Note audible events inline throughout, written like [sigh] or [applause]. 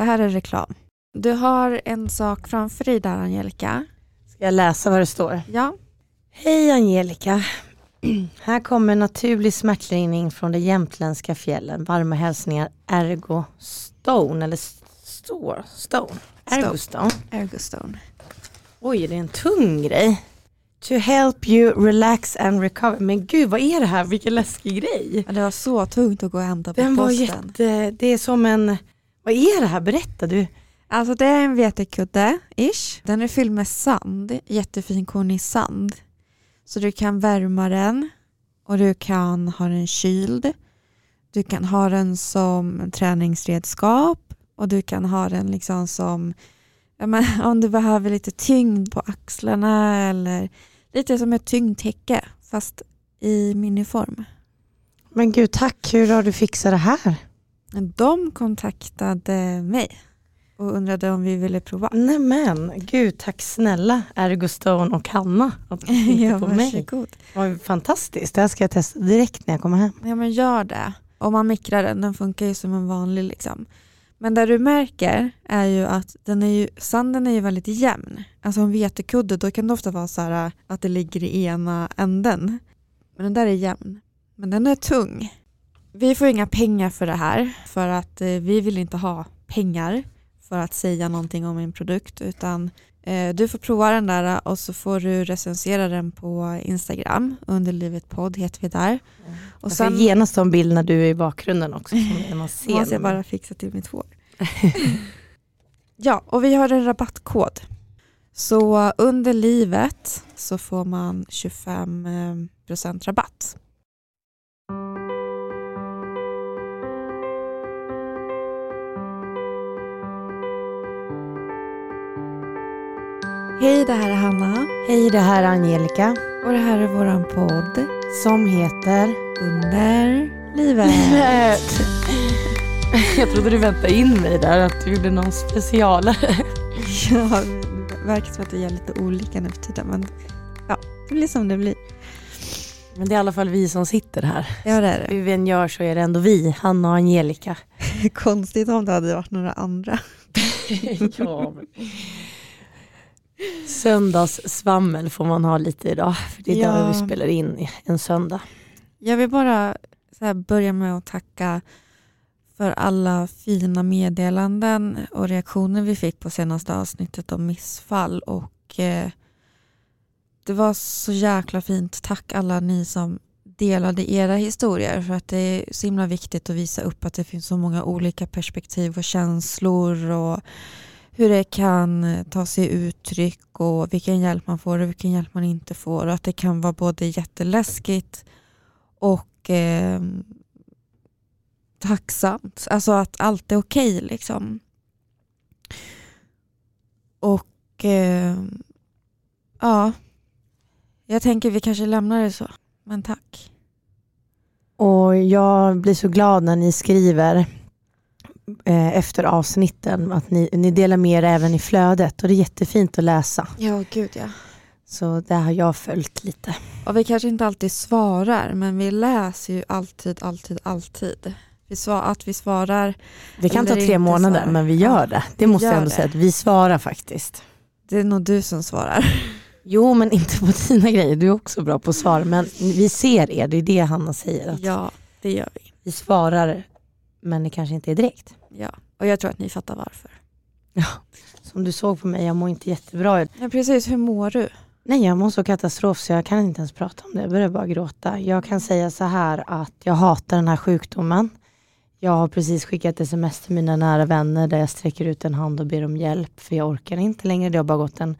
Det här är reklam. Du har en sak framför dig där Angelica. Ska jag läsa vad det står? Ja. Hej Angelica. [clears throat] Här kommer naturlig smärtlindring från de jämtländska fjällen. Varma hälsningar Ergo Stone, eller Store, Stone. Ergo Stone. Ergostone. Oj, det är en tung grej. To help you relax and recover. Men gud, vad är det här? Vilken läskig grej. Ja, Det var så tungt att gå och hämta på Den var posten. jätte, det är som en, vad är det här? Berätta du. Alltså det är en vetekudde, ish. Den är fylld med sand, jättefin kornig sand. Så du kan värma den och du kan ha den kyld. Du kan ha den som träningsredskap och du kan ha den liksom som men, [laughs] om du behöver lite tyngd på axlarna eller lite som ett tyngdtäcke fast i miniform. Men gud, tack. Hur har du fixat det här? De kontaktade mig och undrade om vi ville prova. Nej men, gud tack snälla Ergo Stone och Hanna att [laughs] Ja, på mig. varsågod. Det var ju fantastiskt. Det här ska jag testa direkt när jag kommer hem. Ja men gör det. Om man mikrar den, den funkar ju som en vanlig liksom. Men det du märker är ju att den är ju, sanden är ju väldigt jämn. Alltså en vetekudde, då kan det ofta vara så här att det ligger i ena änden. Men den där är jämn. Men den är tung. Vi får inga pengar för det här för att eh, vi vill inte ha pengar för att säga någonting om en produkt utan eh, du får prova den där och så får du recensera den på Instagram. Underlivet podd heter vi där. Och Jag ska genast ta en bild när du är i bakgrunden också. Så [laughs] man ser måste jag när bara fixa till mitt hår. [laughs] ja, och vi har en rabattkod. Så under livet så får man 25% rabatt. Hej, det här är Hanna Hej, det här är Angelica och det här är våran podd som heter Under livet. Livet. [laughs] Jag trodde du väntade in mig där, att du gjorde någon specialare. [laughs] Ja, det verkar som att vi är lite olika nu för tiden men ja, det blir som det blir. Men det är i alla fall vi som sitter här. Ja det är Hur vi än gör så är det ändå vi, Hanna och Angelica. det. [laughs] Konstigt om det hade varit några andra. ja, men... Söndagssvammel får man ha lite idag. För det är Ja. idag vi spelar in en söndag. Jag vill bara börja med att tacka för alla fina meddelanden och reaktioner vi fick på senaste avsnittet om missfall. Och eh, Det var så jäkla fint. Tack alla ni som delade era historier för att det är så himla viktigt att visa upp att det finns så många olika perspektiv och känslor och hur det kan eh, ta sig uttryck och vilken hjälp man får och vilken hjälp man inte får och att det kan vara både jätteläskigt och eh, tacksamt. Alltså att allt är okej liksom. Och eh, ja, jag tänker vi kanske lämnar det så. Men tack. Och jag blir så glad när ni skriver eh, efter avsnitten att ni, ni delar med er även i flödet och det är jättefint att läsa. Ja, gud ja. Så det har jag följt lite. Och vi kanske inte alltid svarar, men vi läser ju alltid, alltid, alltid. Vi svar, att vi svarar, Det kan ta tre månader svara. men vi gör det. Det vi måste jag ändå det. säga att vi svarar faktiskt. det är nog du som svarar. Jo men inte på dina grejer, du är också bra på svar. Men vi ser er, det är det Hanna säger. Att Ja, det gör vi. Vi svarar men det kanske inte är direkt. Ja. Och jag tror att ni fattar varför. Som du såg på mig, jag mår inte jättebra. Ja, precis. Hur mår du? Nej jag mår så katastrof så jag kan inte ens prata om det. Jag börjar bara gråta. Jag kan säga så här att jag hatar den här sjukdomen. Jag har precis skickat sms till mina nära vänner där jag sträcker ut en hand och ber om hjälp för jag orkar inte längre. Det har bara gått en,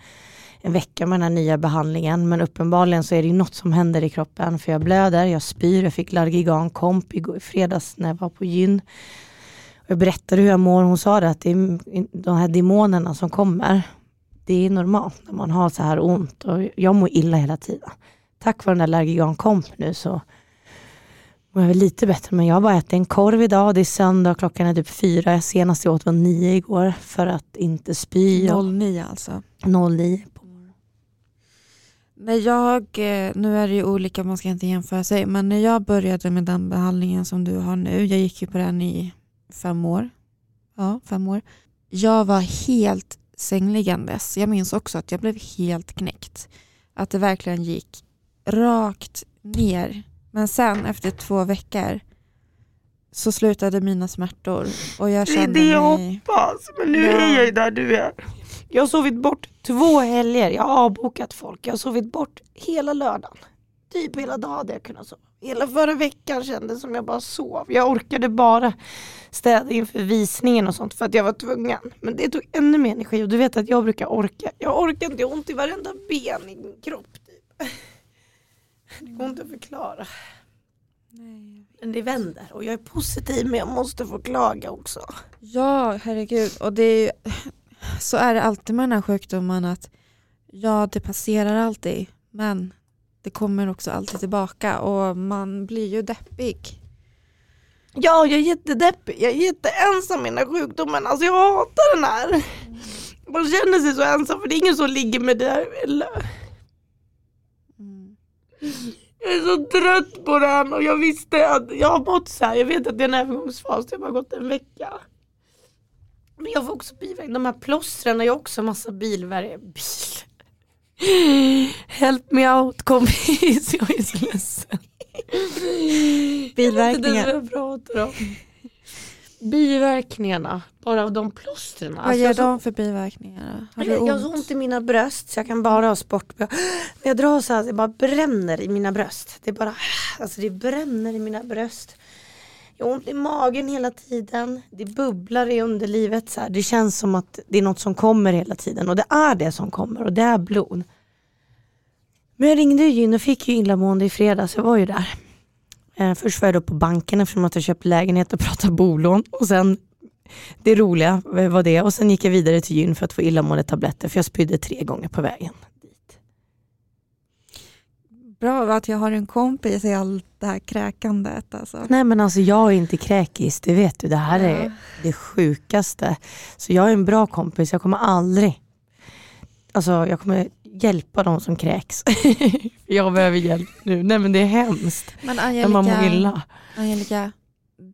en vecka med den här nya behandlingen men uppenbarligen så är det ju något som händer i kroppen för jag blöder, jag spyr, jag fick largigan komp i fredags när jag var på gyn. Jag berättade hur jag mår, hon sa det att det är de här demonerna som kommer det är normalt när man har så här ont och jag mår illa hela tiden. Tack vare den där Largigan komp nu så mår jag väl lite bättre men jag har bara ätit en korv idag, det är söndag, klockan är typ fyra, senast jag åt var nio igår för att inte spy. och- 09 alltså. 09. När jag, eh, nu är det ju olika, man ska inte jämföra sig, men när jag började med den behandlingen som du har nu, jag gick ju på den i fem år. Ja, fem år. jag var helt sängliggandes. Jag minns också att jag blev helt knäckt. Att det verkligen gick rakt ner. Men sen efter två veckor så slutade mina smärtor och jag kände Det är det jag mig... hoppas, men nu Ja. är jag ju där du är. Jag har sovit bort två helger, jag har avbokat folk. Jag har sovit bort hela lördagen. Typ hela dagen hade jag kunnat sova. Hela förra veckan kändes som jag bara sov. Jag orkade bara städa inför visningen och sånt för att jag var tvungen. Men det tog ännu mer energi och du vet att jag brukar orka. Jag orkar inte, jag har ont i varenda ben i min kropp. Typ. Det går inte att förklara. Men det vänder och jag är positiv men jag måste få klaga också. Ja, herregud. Och det är ju, så är det alltid med den här sjukdomen att ja, det passerar alltid, men det kommer också alltid tillbaka och man blir ju deppig. Ja, jag är jättedeppig. Jag är jätteensam i den här sjukdomen. Alltså jag hatar den här. Man känner sig så ensam för det är ingen som ligger med det där. Mm. Jag är så trött på den och jag visste att jag har mått så här. Jag vet att det är en övergångsfas, det har bara gått en vecka. Men jag får också biverkningar. De här plåstren är också massa bilvärre. Bil. Help me out kompis, jag är så ledsen. Biverkningar. Jag vet inte vad. Biverkningarna, bara av de plåstren. Vad Alltså, ger jag, så- de för biverkningar? Har jag, jag har så ont? ont i mina bröst så jag kan bara ha sport. När jag drar så här, det bara bränner i mina bröst. Det bara, alltså det bränner i mina bröst. Jag har ont i magen hela tiden. Det bubblar i underlivet. Så här. Det känns som att det är något som kommer hela tiden. Och det är det som kommer och det är blod. Men jag ringde ju in och fick ju illamående i fredags. Jag var ju där. Eh, först var jag då på banken eftersom att jag köpt lägenhet och pratade bolån. Och sen det roliga var det. Och sen gick jag vidare till gyn för att få illamående tabletter för jag spydde tre gånger på vägen. Bra att jag har en kompis i allt det här kräkandet. Alltså. Nej men alltså jag är inte kräkis, det vet du. Det här är Ja. det sjukaste. Så jag är en bra kompis, jag kommer aldrig, alltså jag kommer hjälpa de som kräks. [laughs] jag behöver hjälp nu. Nej men det är hemskt Men när man mår Angelica, illa. Angelica,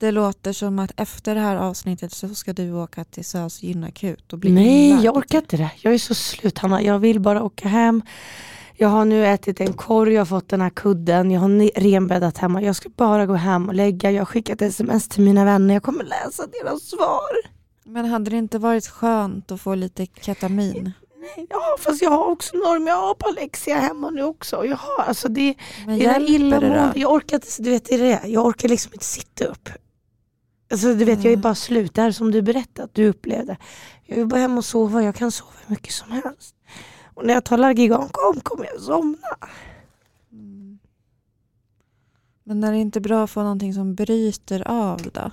det låter som att efter det här avsnittet så ska du åka till SÖS gynakut och bli Nej inlagd. jag orkar inte det. Jag är så slut Hanna. Jag vill bara åka hem. Jag har nu ätit en korg, jag har fått den här kudden, jag har renbäddat hemma. Jag ska bara gå hem och lägga. Jag har skickat sms till mina vänner. Jag kommer läsa deras svar. Men hade det inte varit skönt att få lite ketamin? Ja fast jag har också norm. Jag har Palexia hemma nu också. Jag har alltså det, Men det är illamående. Jag orkar inte, du vet det är det. Jag orkar liksom inte sitta upp. Alltså du vet jag är Mm. bara slut. Det här som du berättade att du upplevde. Jag vill bara hem och sova. Jag kan sova hur mycket som helst. Och när jag tar Largigan kom kommer jag somna. Mm. Men är det inte bra att få någonting som bryter av då?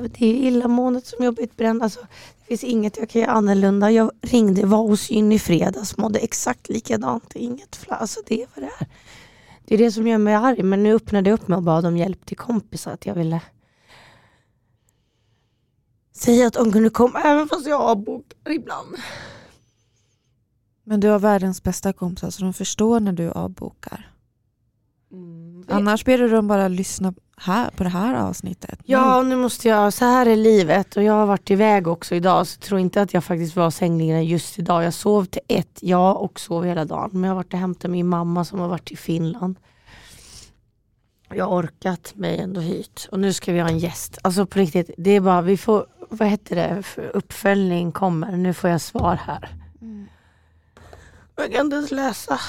Det är illamåendet som jag blivit bränd. Alltså, det finns inget jag kan göra annorlunda. Jag ringde, var hos gyn i fredags, mådde exakt likadant. Inget fla- alltså, det är vad det är. Det är det som gör mig arg. Men nu öppnade jag upp mig och bad om hjälp till kompisar. Att jag ville säga att de kunde komma även fast jag avbokar ibland. Men du har världens bästa kompisar så de förstår när du avbokar. Mm. Annars ber du dem bara lyssna här på det här avsnittet. Ja, nu måste jag, så här är livet och jag har varit iväg också idag så tro inte att jag faktiskt var sängliggande just idag. Jag sov till ett, ja och sov hela dagen. Men jag har varit och hämtat min mamma som har varit i Finland. Jag har orkat mig ändå hit och nu ska vi ha en gäst. Alltså på riktigt, det är bara, vi får, vad heter det, uppföljning kommer. Nu får jag svar här. Jag kan inte ens läsa.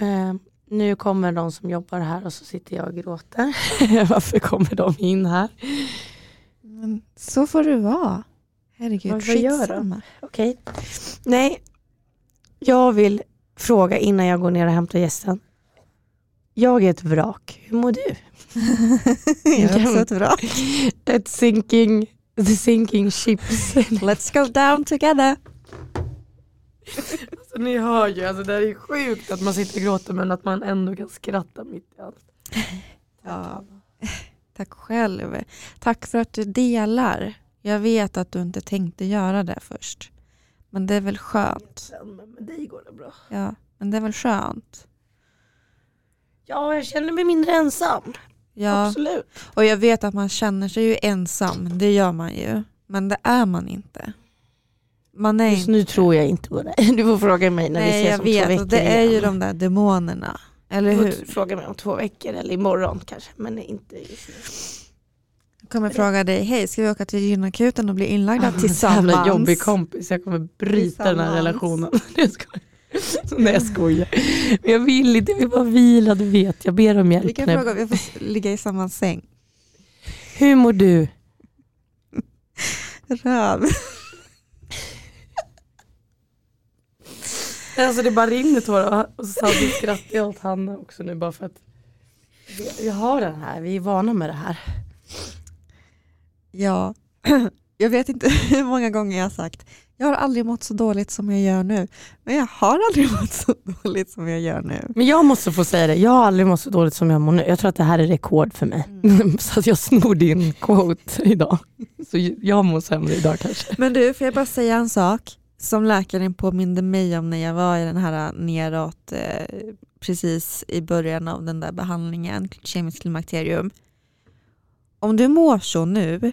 Eh, nu kommer de som jobbar här och så sitter jag och gråter. [laughs] Varför kommer de in här? Men så får det vara. Herregud, de? skitsamma. Okej. Nej, jag vill fråga innan jag går ner och hämtar gästen. Jag är ett vrak. Hur mår du? [laughs] Jag är också ett bra. [laughs] Ett sinking, the sinking ships. Let's go down together. Så ni hör ju, alltså det är sjukt att man sitter och gråter men att man ändå kan skratta mitt i allt. [laughs] Ja. Tack själv. Tack för att du delar. Jag vet att du inte tänkte göra det först. Men det är väl skönt. Men med dig går det bra. Ja, men det är väl skönt. Ja, jag känner mig mindre ensam. Ja, Absolut. och jag vet att man känner sig ju ensam. Det gör man ju. Men det är man inte. Man är Just nu tror jag inte på dig. [laughs] Du får fråga mig när Nej vi ses jag om två vet, veckor och det är ju igen. de där demonerna. Eller Du får hur? Fråga mig om två veckor eller imorgon kanske, men inte just nu. Jag kommer fråga dig, hej ska vi åka till gynakuten och bli inlagda Jävla tillsammans? jobbig kompis, jag kommer bryta den här relationen. [laughs] Jag. [laughs] Nej jag skojar. Men jag vill inte, jag vill bara vila, du vet. Jag ber om Vi hjälp. kan när- fråga om vi får ligga i samma säng. Hur mår du? Röv. Alltså det bara rinner tårar och så samtidigt skrattar jag åt Hanna också nu bara för att vi- har den här, vi är vana med det här. Ja, [clears throat] jag vet inte [laughs] hur många gånger jag har sagt jag har aldrig mått så dåligt som jag gör nu. Men jag har aldrig [laughs] mått så dåligt som jag gör nu. Men jag måste få säga det, jag har aldrig mått så dåligt som jag mår nu. Jag tror att det här är rekord för mig. [laughs] så att jag snor din quote idag. Så jag mår sämre idag kanske. Men du, får jag bara säga en sak som läkaren påminde mig om när jag var i den här neråt eh, precis i början av den där behandlingen, kemiskt klimakterium. Om du mår så nu,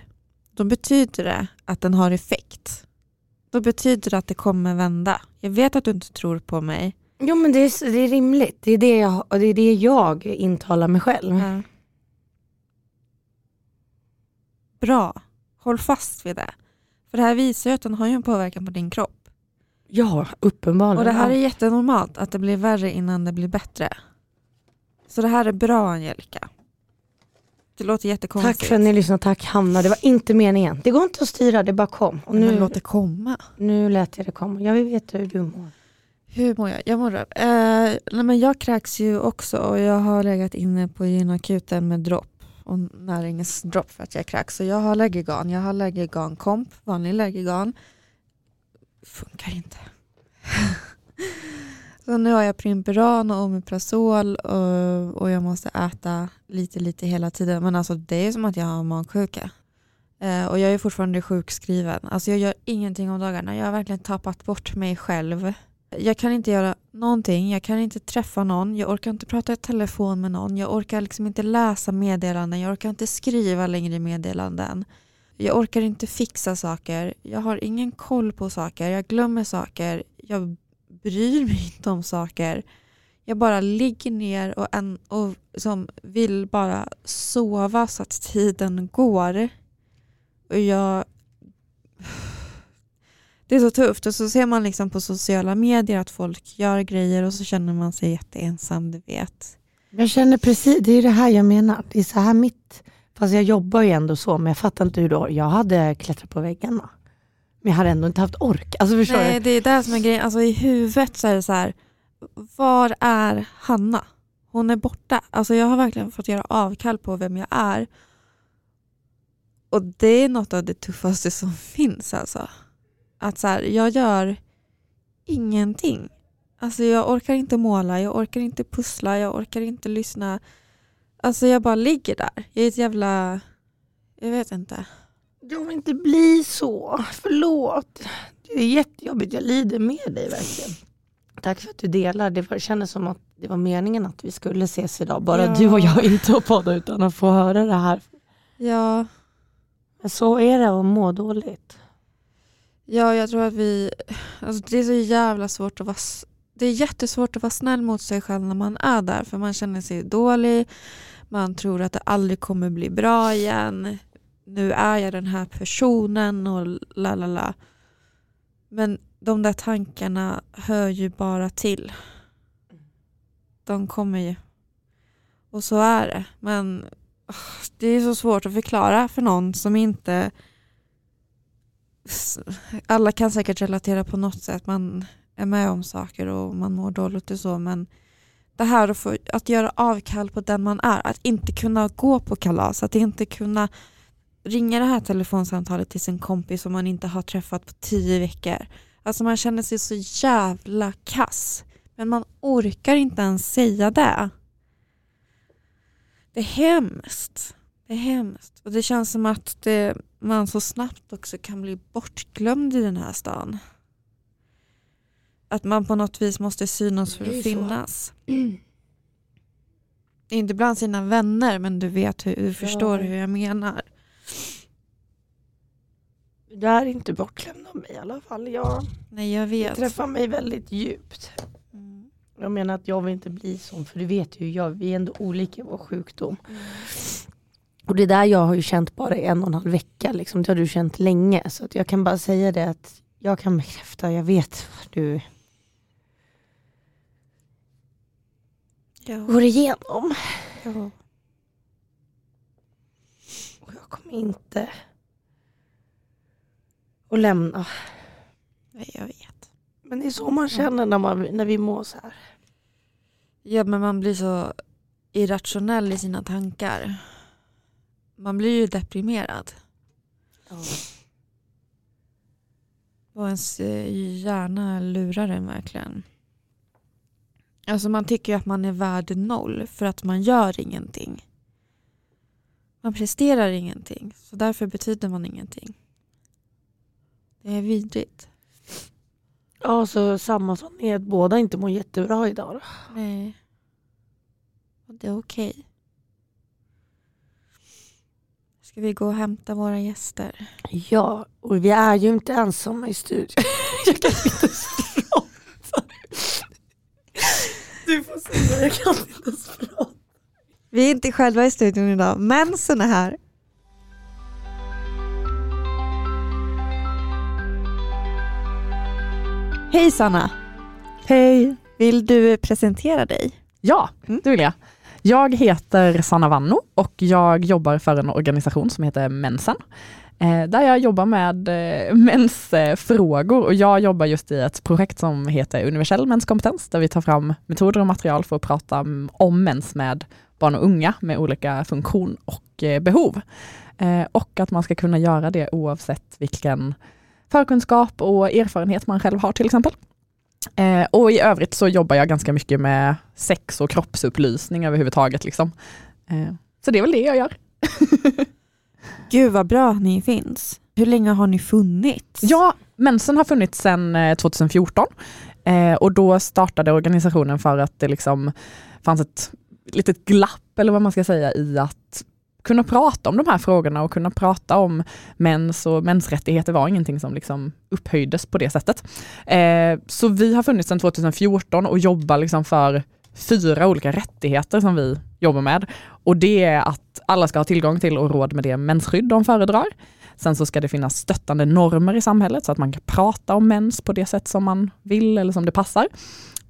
då betyder det att den har effekt. Då betyder det att det kommer vända. Jag vet att du inte tror på mig. Jo men det är, det är rimligt, det är det, jag, och det är det jag intalar mig själv. Bra, håll fast vid det. För det här visar ju att den har ju en påverkan på din kropp. Ja, uppenbarligen. Och det här är jättenormalt att det blir värre innan det blir bättre. Så det här är bra Angelica. Det låter jättekonstigt. Tack för att ni lyssnade, tack Hanna. Det var inte meningen. Det går inte att styra, det bara kom. Och Men nu, låt det komma. nu lät jag det komma. Jag vill veta hur du mår. Hur mår jag? Jag mår röv. Eh, nej, men jag kräks ju också och jag har legat inne på gynakuten med dropp och näringsdropp för att jag kräks. Så jag har Lägergan. Jag har Lägergan komp, vanlig Lägergan. Funkar inte. [laughs] så nu har jag Primperan och Omeprazol och, och jag måste äta lite lite hela tiden. Men alltså det är som att jag har magsjuka. Eh, och jag är fortfarande sjukskriven. Alltså jag gör ingenting om dagarna. Jag har verkligen tappat bort mig själv. Jag kan inte göra någonting, jag kan inte träffa någon, jag orkar inte prata i telefon med någon, jag orkar liksom inte läsa meddelanden, jag orkar inte skriva längre meddelanden. Jag orkar inte fixa saker, jag har ingen koll på saker, jag glömmer saker, jag bryr mig inte om saker. Jag bara ligger ner och, en, och som vill bara sova så att tiden går. Och jag det är så tufft och så ser man liksom på sociala medier att folk gör grejer och så känner man sig jätteensam, du vet. Jag känner precis, det är det här jag menar. Det är så här mitt, fast jag jobbar ju ändå så, men jag fattar inte hur då. Jag hade klättrat på väggarna. Men jag hade ändå inte haft ork. Alltså förstår Nej, du? det är det som är grejen. Alltså i huvudet så är det så här, var är Hanna? Hon är borta. Alltså jag har verkligen fått göra avkall på vem jag är. Och det är något av det tuffaste som [laughs] finns alltså. Att så här, jag gör ingenting. Alltså jag orkar inte måla, jag orkar inte pussla, jag orkar inte lyssna. Alltså jag bara ligger där. Jag är ett jävla... Jag vet inte. Jag vill inte bli så. Förlåt. Det är jättejobbigt, jag lider med dig verkligen. Tack för att du delar. Det var- kändes som att det var meningen att vi skulle ses idag. Bara Ja. du och jag inte att podda utan att få höra det här. Ja, Men så är det att må dåligt. Ja, jag tror att vi... Alltså det är så jävla svårt att vara... Det är jättesvårt att vara snäll mot sig själv när man är där för man känner sig dålig. Man tror att det aldrig kommer bli bra igen. Nu är jag den här personen och la la la. Men de där tankarna hör ju bara till. De kommer ju. Och så är det. Men det är så svårt att förklara för någon som inte alla kan säkert relatera på något sätt. Man är med om saker och man mår dåligt och så. Men det här att, få, att göra avkall på den man är. Att inte kunna gå på kalas. Att inte kunna ringa det här telefonsamtalet till sin kompis som man inte har träffat på tio veckor. Alltså man känner sig så jävla kass. Men man orkar inte ens säga det. Det är hemskt. Det är hemskt. Och det känns som att det, man så snabbt också kan bli bortglömd i den här stan. Att man på något vis måste synas för att finnas. [clears throat] Inte bland sina vänner men du vet hur, du förstår hur jag menar. Du är inte bortlämnad av mig i alla fall. Jag, Nej jag vet. träffar mig väldigt djupt. Mm. Jag menar att jag vill inte bli sån, för du vet ju, jag, vi är ändå olika i vår sjukdom. Och det där jag har ju känt bara i en och en halv vecka, liksom. det har du känt länge. Så att jag kan bara säga det att jag kan bekräfta, jag vet vad du Ja. går igenom. Ja. Och jag kommer inte att lämna. Nej, jag vet. Men det är så man känner när, man, när vi mår så här. Ja men man blir så irrationell i sina tankar. Man blir ju deprimerad. Och ens eh, hjärna lurar en verkligen. Alltså man tycker ju att man är värd noll för att man gör ingenting. Man presterar ingenting, så därför betyder man ingenting. Det är vidrigt. Ja, så samma som är att båda inte mår jättebra idag. Då. Nej. Och det är okej. Ska vi gå och hämta våra gäster? Ja, och vi är ju inte ensamma i studion. [laughs] jag kan inte ens prata. Du får säga, jag kan inte ens prata. Vi är inte själva i studion idag. Mensen är här. Hej Sanna! Hej! Vill du presentera dig? Ja, Mm. det vill jag. Jag heter Sanna Vanno och jag jobbar för en organisation som heter Mensen. Eh, där jag jobbar med eh, mensfrågor och jag jobbar just i ett projekt som heter Universell menskompetens där vi tar fram metoder och material för att prata om- mens med barn och unga med olika funktion och eh, behov. Eh, och att man ska kunna göra det oavsett vilken förkunskap och erfarenhet man själv har till exempel. Eh, och i övrigt så jobbar jag ganska mycket med sex och kroppsupplysning överhuvudtaget. Liksom. Eh, så det är väl det jag gör. [laughs] Gud vad bra att ni finns. Hur länge har ni funnits? Ja, mensen har funnits sedan 2014 eh, eh, och då startade organisationen för att det liksom fanns ett litet glapp eller vad man ska säga i att kunna prata om de här frågorna och kunna prata om mens och mensrättigheter var ingenting som liksom upphöjdes på det sättet. Eh, så vi har funnits sedan 2014 och jobbar liksom för fyra olika rättigheter som vi jobbar med. Och det är att alla ska ha tillgång till och råd med det mensskydd de föredrar. Sen så ska det finnas stöttande normer i samhället så att man kan prata om mens på det sätt som man vill eller som det passar.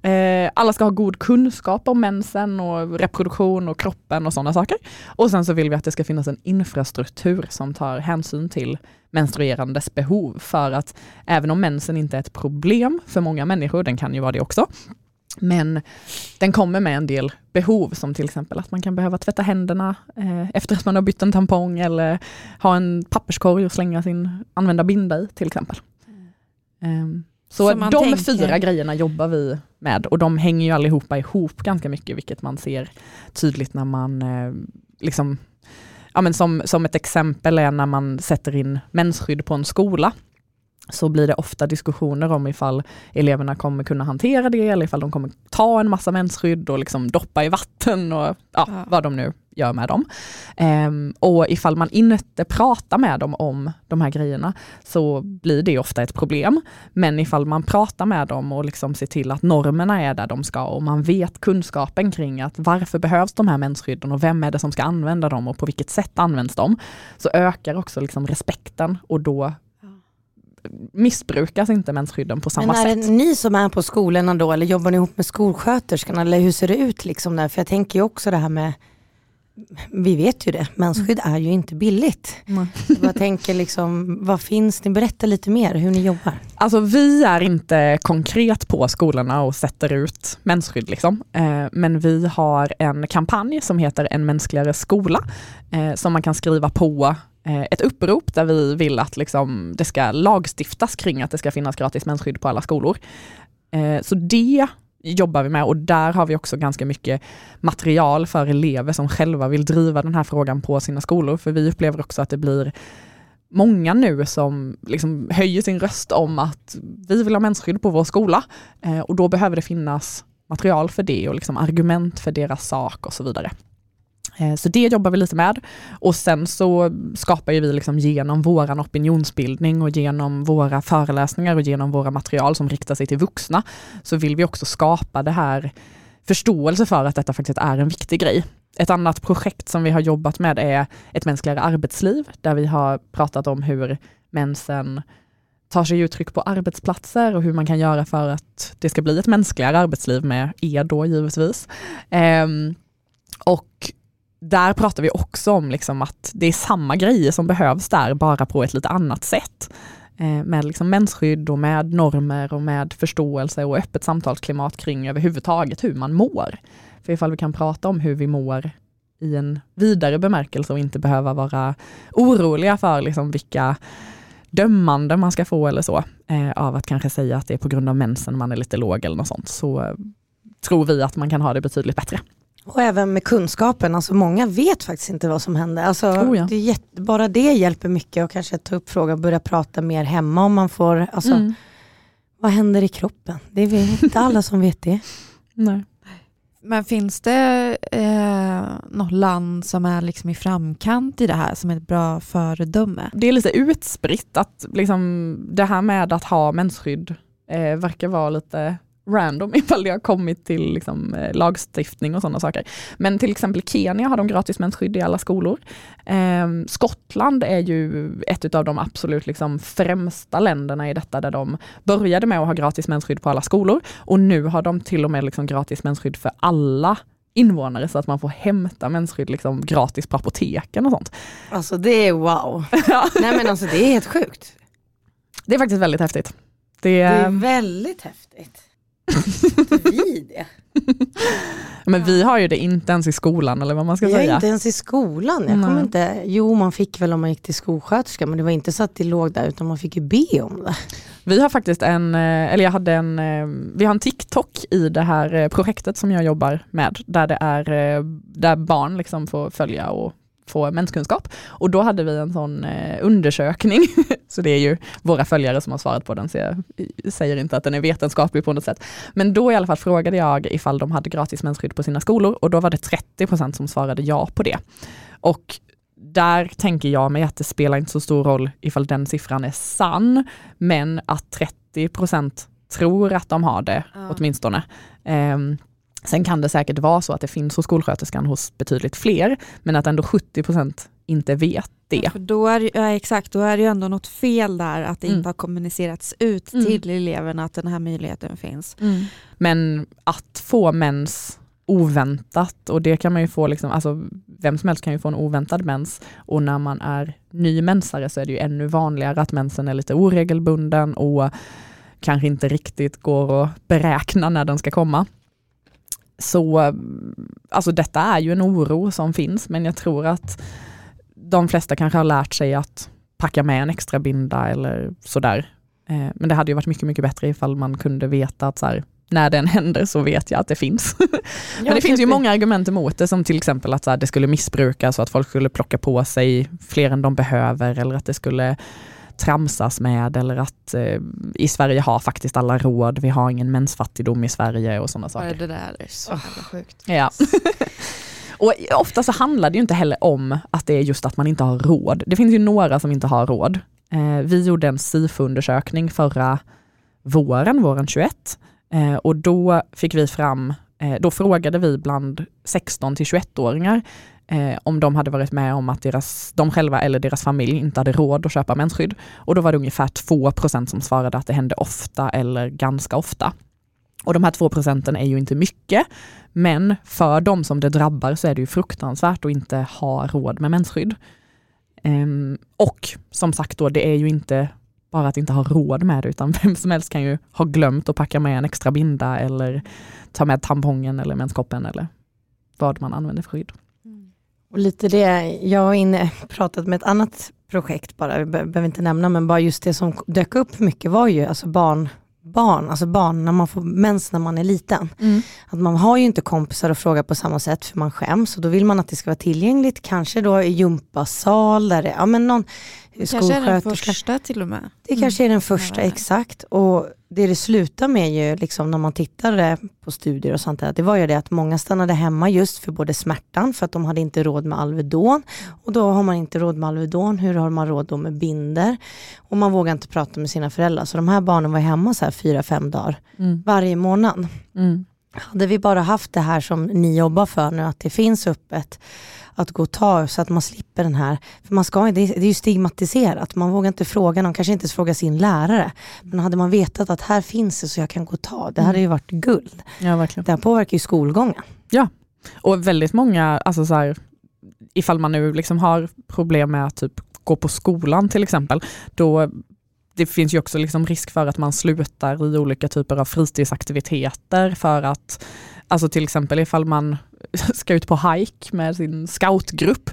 Eh, alla ska ha god kunskap om mensen och reproduktion och kroppen och sådana saker. Och sen så vill vi att det ska finnas en infrastruktur som tar hänsyn till menstruerandes behov för att även om mensen inte är ett problem för många människor, den kan ju vara det också, men den kommer med en del behov som till exempel att man kan behöva tvätta händerna eh, efter att man har bytt en tampong eller ha en papperskorg och slänga sin använda binda i till exempel. Ehm, så Så de tänker- fyra grejerna jobbar vi med och de hänger ju allihopa ihop ganska mycket vilket man ser tydligt när man eh, liksom Ja, men som, som ett exempel är när man sätter in mensskydd på en skola så blir det ofta diskussioner om ifall eleverna kommer kunna hantera det eller ifall de kommer ta en massa mensskydd och liksom doppa i vatten och ja, Ja. vad de nu gör med dem. Ehm, och ifall man inte pratar med dem om de här grejerna så blir det ofta ett problem. Men ifall man pratar med dem och liksom ser till att normerna är där de ska och man vet kunskapen kring att varför behövs de här mensskydden och vem är det som ska använda dem och på vilket sätt används de, så ökar också liksom respekten och då missbrukas inte mensskydden på samma Men är sätt. det ni som är på skolorna då eller jobbar ni ihop med skolsköterskan eller hur ser det ut liksom där? För jag tänker ju också det här med, vi vet ju det, mensskydd är ju inte billigt. Mm. Jag tänker liksom, vad finns det? Berätta lite mer hur ni jobbar. Alltså vi är inte konkret på skolorna och sätter ut mensskydd liksom. Eh, men vi har en kampanj som heter En mänskligare skola eh, som man kan skriva på Eh, ett upprop där vi vill att liksom, det ska lagstiftas kring att det ska finnas gratis mensskydd på alla skolor. Eh, så det jobbar vi med och där har vi också ganska mycket material för elever som själva vill driva den här frågan på sina skolor. För vi upplever också att det blir många nu som liksom höjer sin röst om att vi vill ha mensskydd på vår skola eh, och då behöver det finnas material för det och liksom argument för deras sak och så vidare. Eh, så det jobbar vi lite med. Och sen så skapar vi liksom genom våran opinionsbildning och genom våra föreläsningar och genom våra material som riktar sig till vuxna, så vill vi också skapa det här förståelse för att detta faktiskt är en viktig grej. Ett annat projekt som vi har jobbat med är ett mänskligare arbetsliv, där vi har pratat om hur mensen tar sig uttryck på arbetsplatser och hur man kan göra för att det ska bli ett mänskligare arbetsliv med er då givetvis. Ehm, och där pratar vi också om liksom att det är samma grejer som behövs där, bara på ett lite annat sätt. Eh, med liksom mensskydd och med normer och med förståelse och öppet samtalsklimat kring överhuvudtaget hur man mår. För ifall vi kan prata om hur vi mår i en vidare bemärkelse och inte behöva vara oroliga för liksom vilka dömande man ska få eller så, eh, av att kanske säga att det är på grund av mensen man är lite låg eller något sånt, så tror vi att man kan ha det betydligt bättre. Och även med kunskapen, alltså många vet faktiskt inte vad som händer. Alltså, oh ja. det bara det hjälper mycket att kanske ta upp frågan och börja prata mer hemma om man får, alltså, mm. vad händer i kroppen? Det är [laughs] inte alla som vet det. Nej. Men finns det eh, något land som är liksom i framkant i det här som är ett bra föredöme? Det är lite utspritt att liksom, det här med att ha mensskydd eh, verkar vara lite random ifall det har kommit till liksom, eh, lagstiftning och sådana saker. Men till exempel Kenya har de gratis mensskydd i alla skolor. Eh, Skottland är ju ett av de absolut liksom, främsta länderna i detta där de började med att ha gratis mensskydd på alla skolor och nu har de till och med liksom, gratis mensskydd för alla invånare så att man får hämta mensskydd liksom gratis på apoteken och sånt. Alltså det är wow. [laughs] Nej men alltså det är helt sjukt. Det är faktiskt väldigt häftigt. Det, det är väldigt häftigt [laughs] vi det? Men vi har ju det inte ens i skolan eller vad man ska jag säga. Inte ens i skolan. Jag kommer inte, jo man fick väl om man gick till skolsköterska men det var inte så att det låg där utan man fick ju be om det. Vi har faktiskt en, eh, eller jag hade en, eh, vi har en TikTok i det här eh, projektet som jag jobbar med där det är, där barn liksom får följa och få menskunskap. Och då hade vi en sån eh, undersökning, [laughs] så det är ju våra följare som har svarat på den, så jag säger inte att den är vetenskaplig på något sätt. Men då i alla fall frågade jag ifall de hade gratis mensskydd på sina skolor och då var det 30% som svarade ja på det. Och där tänker jag mig att det spelar inte så stor roll ifall den siffran är sann, men att 30% tror att de har det ja. åtminstone. Um, Sen kan det säkert vara så att det finns hos skolsköterskan hos betydligt fler, men att ändå 70% inte vet det. Ja, då är, ja, exakt, då är det ju ändå något fel där att det mm. inte har kommunicerats ut mm. till eleverna att den här möjligheten finns. Mm. Men att få mens oväntat och det kan man ju få, liksom, alltså, vem som helst kan ju få en oväntad mens och när man är ny mensare så är det ju ännu vanligare att mensen är lite oregelbunden och kanske inte riktigt går att beräkna när den ska komma. Så alltså detta är ju en oro som finns, men jag tror att de flesta kanske har lärt sig att packa med en extra binda eller sådär. Eh, men det hade ju varit mycket, mycket bättre ifall man kunde veta att så här, när den händer så vet jag att det finns. [laughs] men det finns ju många argument emot det, som till exempel att så här, det skulle missbrukas och att folk skulle plocka på sig fler än de behöver eller att det skulle tramsas med eller att eh, i Sverige har faktiskt alla råd, vi har ingen mensfattigdom i Sverige och sådana saker. Det där är så jävla sjukt. Ja. [laughs] och ofta så handlar det ju inte heller om att det är just att man inte har råd. Det finns ju några som inte har råd. Eh, vi gjorde en SIFO-undersökning förra våren, våren 21, eh, och då fick vi fram eh, då frågade vi bland 16 till 21-åringar eh, om de hade varit med om att deras, de själva eller deras familj inte hade råd att köpa mensskydd. Och då var det ungefär 2% som svarade att det hände ofta eller ganska ofta. Och de här 2 procenten är ju inte mycket, men för de som det drabbar så är det ju fruktansvärt att inte ha råd med mensskydd. Um, och som sagt då, det är ju inte bara att inte ha råd med det, utan [laughs] vem som helst kan ju ha glömt att packa med en extra binda eller ta med tampongen eller menskoppen eller vad man använder för skydd. Och lite det, jag har inne pratat med ett annat projekt bara, vi behöver inte nämna, men bara just det som dök upp mycket var ju alltså barn, barn, alltså barn när man får mens när man är liten. Mm. Att man har ju inte kompisar att fråga på samma sätt för man skäms och då vill man att det ska vara tillgängligt, kanske då i gympasal där det, ja men någon Kanske är den första till och med. Det kanske är den första, mm. exakt. Och det det slutar med ju, liksom när man tittade på studier och sånt där, det var ju det att många stannade hemma just för både smärtan, för att de hade inte råd med Alvedon. Och då har man inte råd med Alvedon, hur har man råd då med binder? Och man vågar inte prata med sina föräldrar. Så de här barnen var hemma så här fyra, fem dagar Mm. varje månad. Mm. Hade vi bara haft det här som ni jobbar för nu, att det finns öppet att gå och ta så att man slipper den här, för man ska, det, är, det är ju stigmatiserat, man vågar inte fråga någon, kanske inte ens fråga sin lärare. Men hade man vetat att här finns det så jag kan gå och ta, det hade ju varit guld. Ja, verkligen. Det här påverkar ju skolgången. Och väldigt många, alltså så här, ifall man nu liksom har problem med att typ gå på skolan till exempel, då det finns ju också liksom risk för att man slutar i olika typer av fritidsaktiviteter för att, alltså till exempel ifall man [laughs] ska ut på hike med sin scoutgrupp,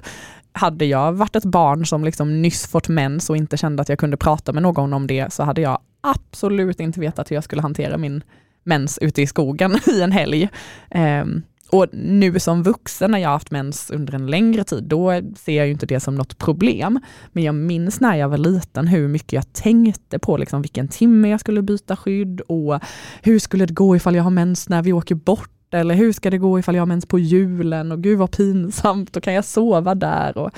hade jag varit ett barn som liksom nyss fått mens och inte kände att jag kunde prata med någon om det så hade jag absolut inte vetat hur jag skulle hantera min mens ute i skogen [laughs] i en helg. Ehm, och nu som vuxen när jag har haft mens under en längre tid, då ser jag ju inte det som något problem. Men jag minns när jag var liten hur mycket jag tänkte på liksom vilken timme jag skulle byta skydd och hur skulle det gå ifall jag har mens när vi åker bort eller hur ska det gå ifall jag har mens på julen och gud vad pinsamt och kan jag sova där? Och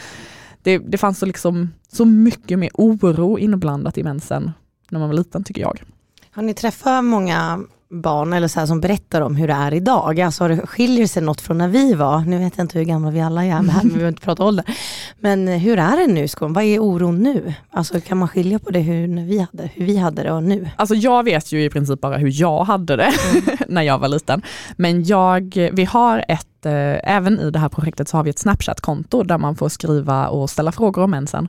det, det fanns så, liksom, så mycket mer oro inblandat i mensen när man var liten tycker jag. Har ni träffat många barn eller så här, som berättar om hur det är idag? Alltså, det- skiljer sig något från när vi var? Nu vet jag inte hur gamla vi alla är, men här, vi behöver inte prata ålder. Men eh, hur är det nu i skolan? Vad är oron nu? Alltså, kan man skilja på det hur, när vi hade, hur vi hade det och nu? Alltså jag vet ju i princip bara hur jag hade det [laughs] när jag var liten. Men jag, vi har ett, eh, även i det här projektet så har vi ett Snapchat-konto där man får skriva och ställa frågor om mensen.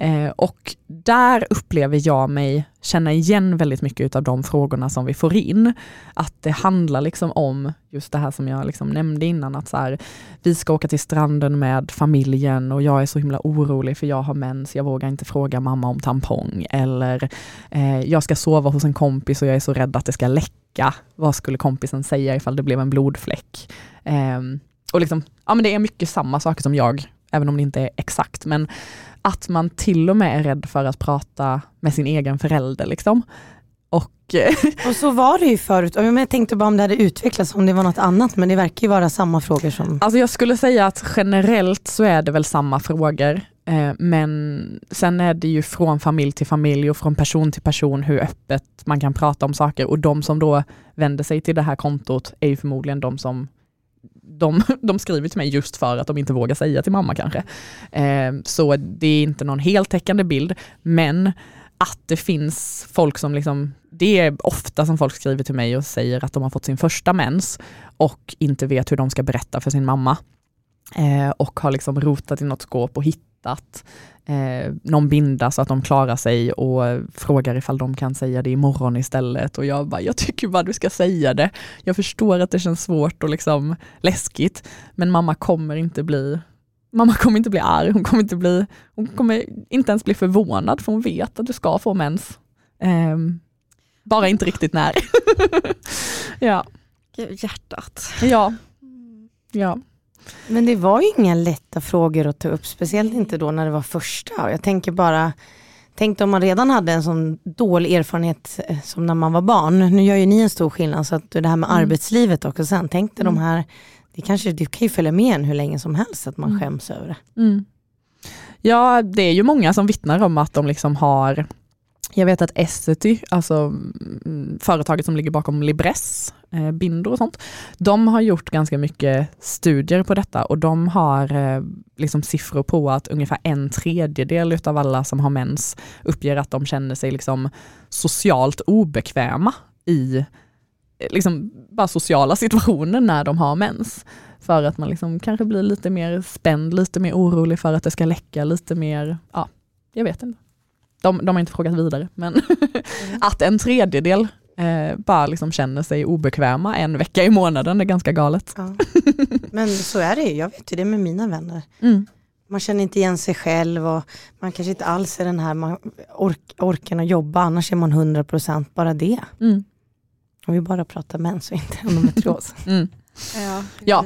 Eh, och där upplever jag mig känna igen väldigt mycket av de frågorna som vi får in. Att det handlar liksom om just det här som jag liksom nämnde innan, att så här, vi ska åka till stranden med familjen och jag är så himla orolig för jag har mens, jag vågar inte fråga mamma om tampong. Eller eh, jag ska sova hos en kompis och jag är så rädd att det ska läcka. Vad skulle kompisen säga ifall det blev en blodfläck? Eh, och liksom, ja, men det är mycket samma saker som jag, även om det inte är exakt. Men att man till och med är rädd för att prata med sin egen förälder. Liksom. Och eh, Och så var det ju förut. Jag tänkte bara om det hade utvecklats, om det var något annat, men det verkar ju vara samma frågor som... Alltså jag skulle säga att generellt så är det väl samma frågor. Eh, men sen är det ju från familj till familj och från person till person hur öppet man kan prata om saker. Och de som då vänder sig till det här kontot är ju förmodligen de som de, [laughs] de skriver till mig just för att de inte vågar säga till mamma kanske. Eh, så det är inte någon heltäckande bild, men att det finns folk som liksom, det är ofta som folk skriver till mig och säger att de har fått sin första mens och inte vet hur de ska berätta för sin mamma. Eh, och har liksom rotat i något skåp och hittat eh, någon binda så att de klarar sig och frågar ifall de kan säga det imorgon istället. Och jag bara, jag tycker bara du ska säga det. Jag förstår att det känns svårt och liksom läskigt, men mamma kommer inte bli Mamma kommer inte bli arg, hon kommer inte bli, hon kommer inte ens bli förvånad för hon vet att du ska få mens. Ehm, bara inte riktigt när. [laughs] ja, hjärtat. ja, ja. Men det var ju inga lätta frågor att ta upp, speciellt inte då när det var första. Jag tänker bara, tänk om man redan hade en sån dålig erfarenhet eh, som när man var barn. Nu gör ju ni en stor skillnad, så att det här med Mm. arbetslivet också sen. Tänk dig de Mm. här, det kanske det kan ju följa med en hur länge som helst att man Mm. skäms över det. Mm. Ja, det är ju många som vittnar om att de liksom har jag vet att Essity, alltså mm, företaget som ligger bakom Libress, eh, bindor och sånt, de har gjort ganska mycket studier på detta och de har eh, liksom siffror på att ungefär en tredjedel av alla som har mens uppger att de känner sig liksom socialt obekväma i eh, liksom bara sociala situationer när de har mens. För att man liksom kanske blir lite mer spänd, lite mer orolig för att det ska läcka, lite mer, ja, jag vet inte. De, de har inte frågat vidare, men [laughs] att en tredjedel eh, bara liksom känner sig obekväma en vecka i månaden är ganska galet. Ja. Men så är det ju, jag vet ju det med mina vänner. Mm. Man känner inte igen sig själv och man kanske inte alls är den här man ork, orken att jobba, annars är man 100% bara det. Mm. Om vi bara pratar mens och inte endometrios. [laughs] Mm. Ja, Ja.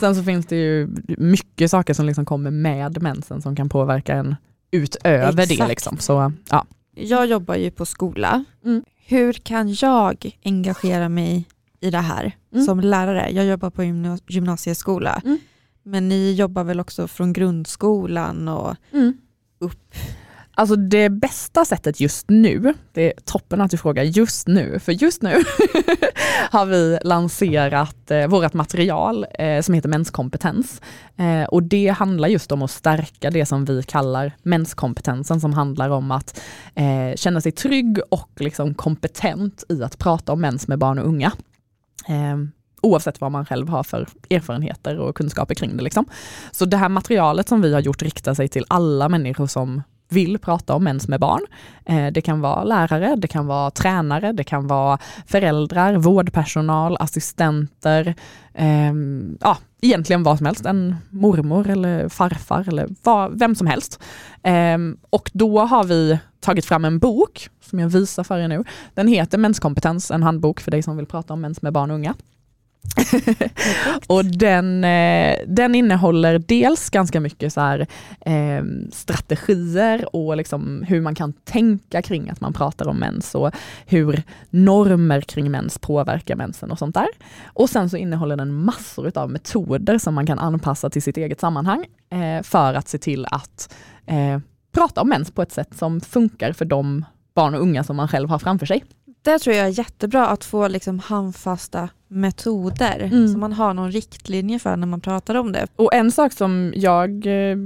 Sen så finns det ju mycket saker som liksom kommer med mensen som kan påverka en utöver det. Exakt. Liksom. Så, ja. Jag jobbar ju på skola. Mm. hur kan jag engagera mig i det här Mm. som lärare? Jag jobbar på gymna- gymnasieskola, Mm. men ni jobbar väl också från grundskolan och upp? Alltså det bästa sättet just nu, det är toppen att du frågar just nu, för just nu [laughs] har vi lanserat eh, vårt material eh, som heter Menskompetens. Eh, och det handlar just om att stärka det som vi kallar menskompetensen som handlar om att eh, känna sig trygg och liksom kompetent i att prata om mens med barn och unga. Eh, oavsett vad man själv har för erfarenheter och kunskaper kring det. Liksom. Så det här materialet som vi har gjort riktar sig till alla människor som vill prata om mens med barn. Eh, det kan vara lärare, det kan vara tränare, det kan vara föräldrar, vårdpersonal, assistenter, eh, ja, egentligen vad som helst, en mormor eller farfar eller vad, vem som helst. Eh, och då har vi tagit fram en bok som jag visar för er nu. Den heter Menskompetens, en handbok för dig som vill prata om mens med barn och unga. [laughs] och den, eh, den innehåller dels ganska mycket så här, eh, strategier och liksom hur man kan tänka kring att man pratar om mens och hur normer kring mens påverkar mensen och sånt där. Och sen så innehåller den massor av metoder som man kan anpassa till sitt eget sammanhang eh, för att se till att eh, prata om mens på ett sätt som funkar för de barn och unga som man själv har framför sig. Det tror jag är jättebra att få liksom handfasta metoder Mm. så man har någon riktlinje för när man pratar om det. Och en sak som jag, eh,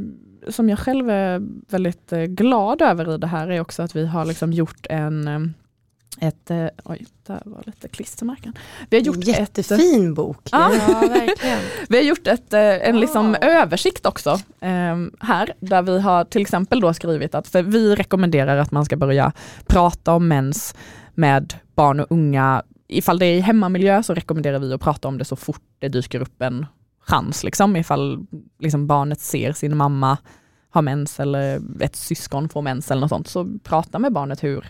som jag själv är väldigt eh, glad över i det här är också att vi har liksom gjort en eh, ett, oj, där var lite klistermärken. Vi har gjort ett, Jättefin bok. Ja. Ja, verkligen. [laughs] Vi har gjort ett, en liksom Wow. översikt också eh, här, där vi har till exempel då skrivit att för vi rekommenderar att man ska börja prata om mens med barn och unga. Ifall det är i hemmamiljö så rekommenderar vi att prata om det så fort det dyker upp en chans. Liksom. Ifall liksom, barnet ser sin mamma ha mens eller ett syskon får mens eller något sånt, så prata med barnet hur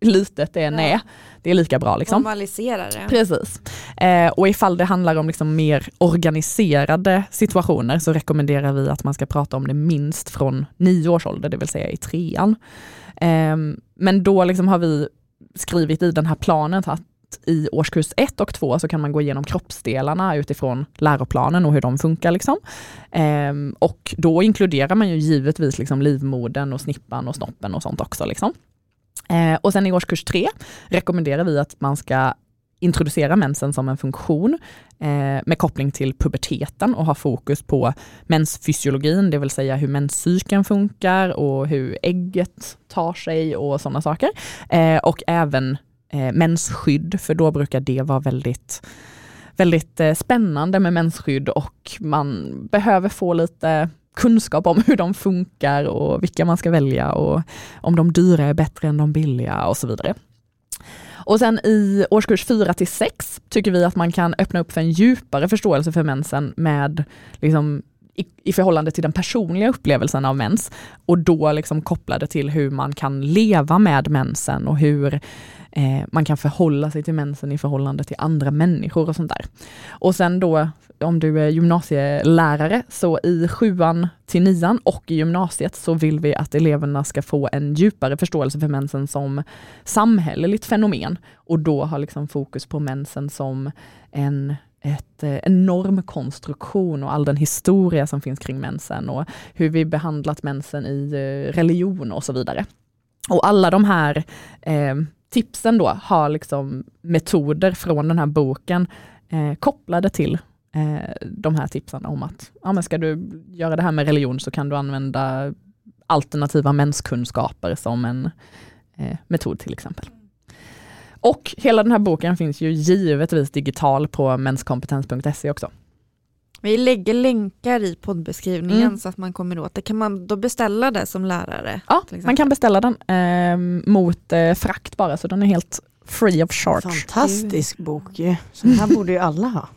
litet det än Ja. är. Det är lika bra. Liksom. Normalisera det. Precis. Eh, och ifall det handlar om liksom mer organiserade situationer så rekommenderar vi att man ska prata om det minst från nio års ålder, det vill säga i trean. Eh, men då liksom har vi skrivit i den här planen att i årskurs 1 och 2 så kan man gå igenom kroppsdelarna utifrån läroplanen och hur de funkar. Liksom. Ehm, och då inkluderar man ju givetvis liksom livmodern och snippan och snoppen och sånt också. Liksom. Ehm, och sen i årskurs 3 rekommenderar vi att man ska introducera mensen som en funktion eh, med koppling till puberteten och ha fokus på mensfysiologin, det vill säga hur menscykeln funkar och hur ägget tar sig och sådana saker. Eh, och även eh, mensskydd, för då brukar det vara väldigt väldigt eh, spännande med mensskydd och man behöver få lite kunskap om hur de funkar och vilka man ska välja och om de dyra är bättre än de billiga och så vidare. Och sen i årskurs 4 till 6 tycker vi att man kan öppna upp för en djupare förståelse för mensen med liksom, i, i förhållande till den personliga upplevelsen av mens och då liksom kopplade till hur man kan leva med mensen och hur eh, man kan förhålla sig till mensen i förhållande till andra människor och sånt där. Och sen då om du är gymnasielärare så i sjuan till nian och i gymnasiet så vill vi att eleverna ska få en djupare förståelse för mensen som samhälleligt fenomen och då ha liksom fokus på mensen som en ett, eh, en normkonstruktion och all den historia som finns kring mensen och hur vi behandlat mensen i eh, religion och så vidare. Och alla de här eh, tipsen då har liksom metoder från den här boken eh, kopplade till de här tipsen om att ja, men ska du göra det här med religion så kan du använda alternativa menskunskaper som en eh, metod till exempel. Och hela den här boken finns ju givetvis digital på menskompetens.se också. Vi lägger länkar i poddbeskrivningen Mm. så att man kommer åt det. Kan man då beställa det som lärare? Ja, man kan beställa den eh, mot eh, frakt bara så den är helt free of charge. Fantastisk bok ju. Så den här borde ju alla ha.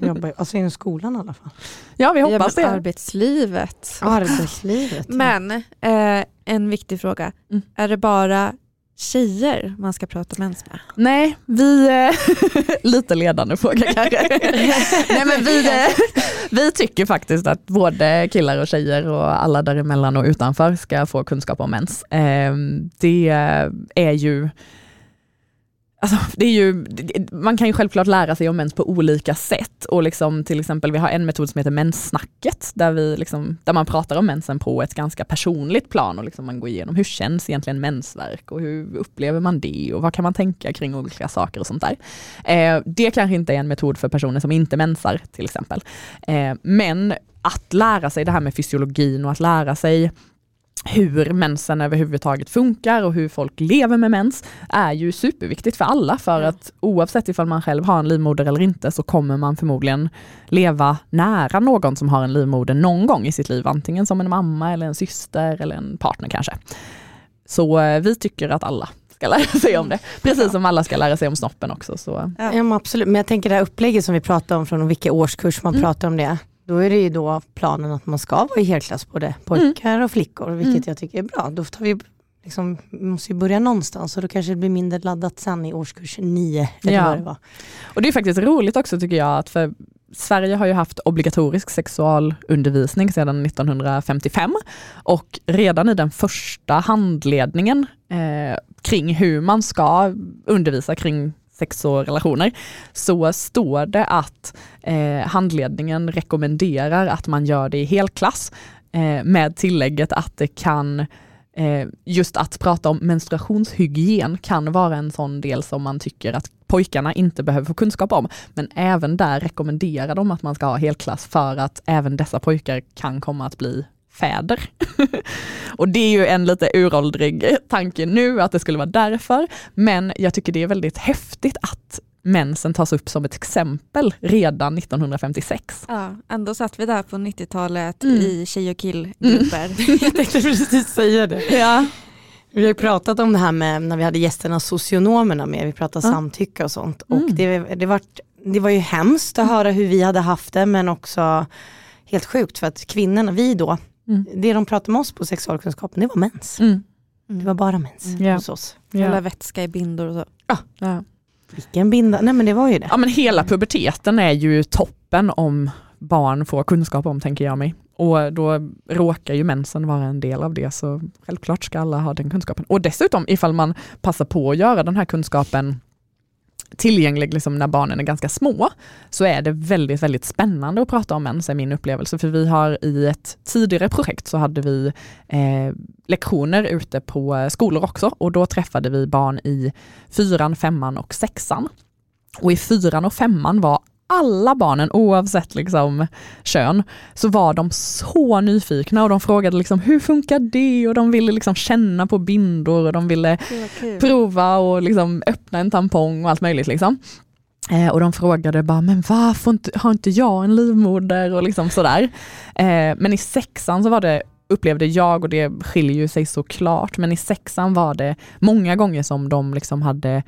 [laughs] Jobbar, alltså inom skolan i alla fall. Ja, vi hoppas det. Arbetslivet. arbetslivet. ja. Men eh, en viktig fråga. Mm. Är det bara tjejer man ska prata mens med? Nej, vi... eh, [laughs] lite ledande fråga kanske. [laughs] Nej, men vi, eh, vi tycker faktiskt att både killar och tjejer och alla däremellan och utanför ska få kunskap om mens. Eh, Det är ju Alltså, det är ju, man kan ju självklart lära sig om mens på olika sätt och liksom, till exempel vi har en metod som heter menssnacket där, vi liksom, där man pratar om mensen på ett ganska personligt plan och liksom man går igenom hur känns egentligen mensvärk och hur upplever man det och vad kan man tänka kring olika saker och sånt där. Eh, det kanske inte är en metod för personer som inte mensar till exempel. Eh, men att lära sig det här med fysiologin och att lära sig hur mensen överhuvudtaget funkar och hur folk lever med mens är ju superviktigt för alla för att oavsett ifall man själv har en livmoder eller inte så kommer man förmodligen leva nära någon som har en livmoder någon gång i sitt liv, antingen som en mamma eller en syster eller en partner kanske. Så eh, vi tycker att alla ska lära [laughs] sig om det, precis som alla ska lära sig om snoppen också. Så. Ja. ja absolut, men jag tänker det här upplägget som vi pratade om från vilka årskurs man mm. pratar om det. Då är det ju då planen att man ska vara i helklass både pojkar mm. och flickor, vilket mm. jag tycker är bra. Då tar vi liksom, måste ju börja någonstans och då kanske det blir mindre laddat sen i årskurs 9. ja. det Och det är faktiskt roligt också tycker jag, att för Sverige har ju haft obligatorisk sexualundervisning sedan 1955 och redan i den första handledningen eh, kring hur man ska undervisa kring sex och relationer, så står det att eh, handledningen rekommenderar att man gör det i helklass eh, med tillägget att det kan eh, just att prata om menstruationshygien kan vara en sån del som man tycker att pojkarna inte behöver få kunskap om. Men även där rekommenderar de att man ska ha helklass för att även dessa pojkar kan komma att bli fäder. [laughs] och det är ju en lite uråldrig tanke nu att det skulle vara därför, men jag tycker det är väldigt häftigt att mensen tas upp som ett exempel redan 1956. Ja, ändå satt vi där på 90-talet mm. i tjej och killgrupper. Mm. [laughs] jag tänkte precis säga det. Ja. Vi har pratat om det här med när vi hade gästerna socionomerna med, vi pratade ja. samtycke och sånt. Och mm. det, det, var, det var ju hemskt att höra hur vi hade haft det men också helt sjukt för att kvinnorna, vi då, Mm. Det de pratade med oss på sexualkunskapen, det var mens. Mm. Det var bara mens mm. hos oss. Hela vätska i bindor och så. Ja. ja. Vilken binda, nej men det var ju det. Ja men hela puberteten är ju toppen om barn får kunskap om tänker jag mig. Och då råkar ju mensen vara en del av det så självklart ska alla ha den kunskapen. Och dessutom ifall man passar på att göra den här kunskapen tillgänglig liksom när barnen är ganska små, så är det väldigt, väldigt spännande att prata om mens, är min upplevelse. För vi har i ett tidigare projekt så hade vi eh, lektioner ute på skolor också och då träffade vi barn i fyran, femman och sexan. Och i fyran och femman var alla barnen oavsett liksom kön så var de så nyfikna och de frågade liksom hur funkar det och de ville liksom känna på bindor och de ville prova och liksom öppna en tampong och allt möjligt. Liksom. Eh, och de frågade bara, men varför har inte jag en livmoder och liksom sådär. Eh, men i sexan så var det upplevde jag, och det skiljer ju sig såklart, men i sexan var det många gånger som de liksom hade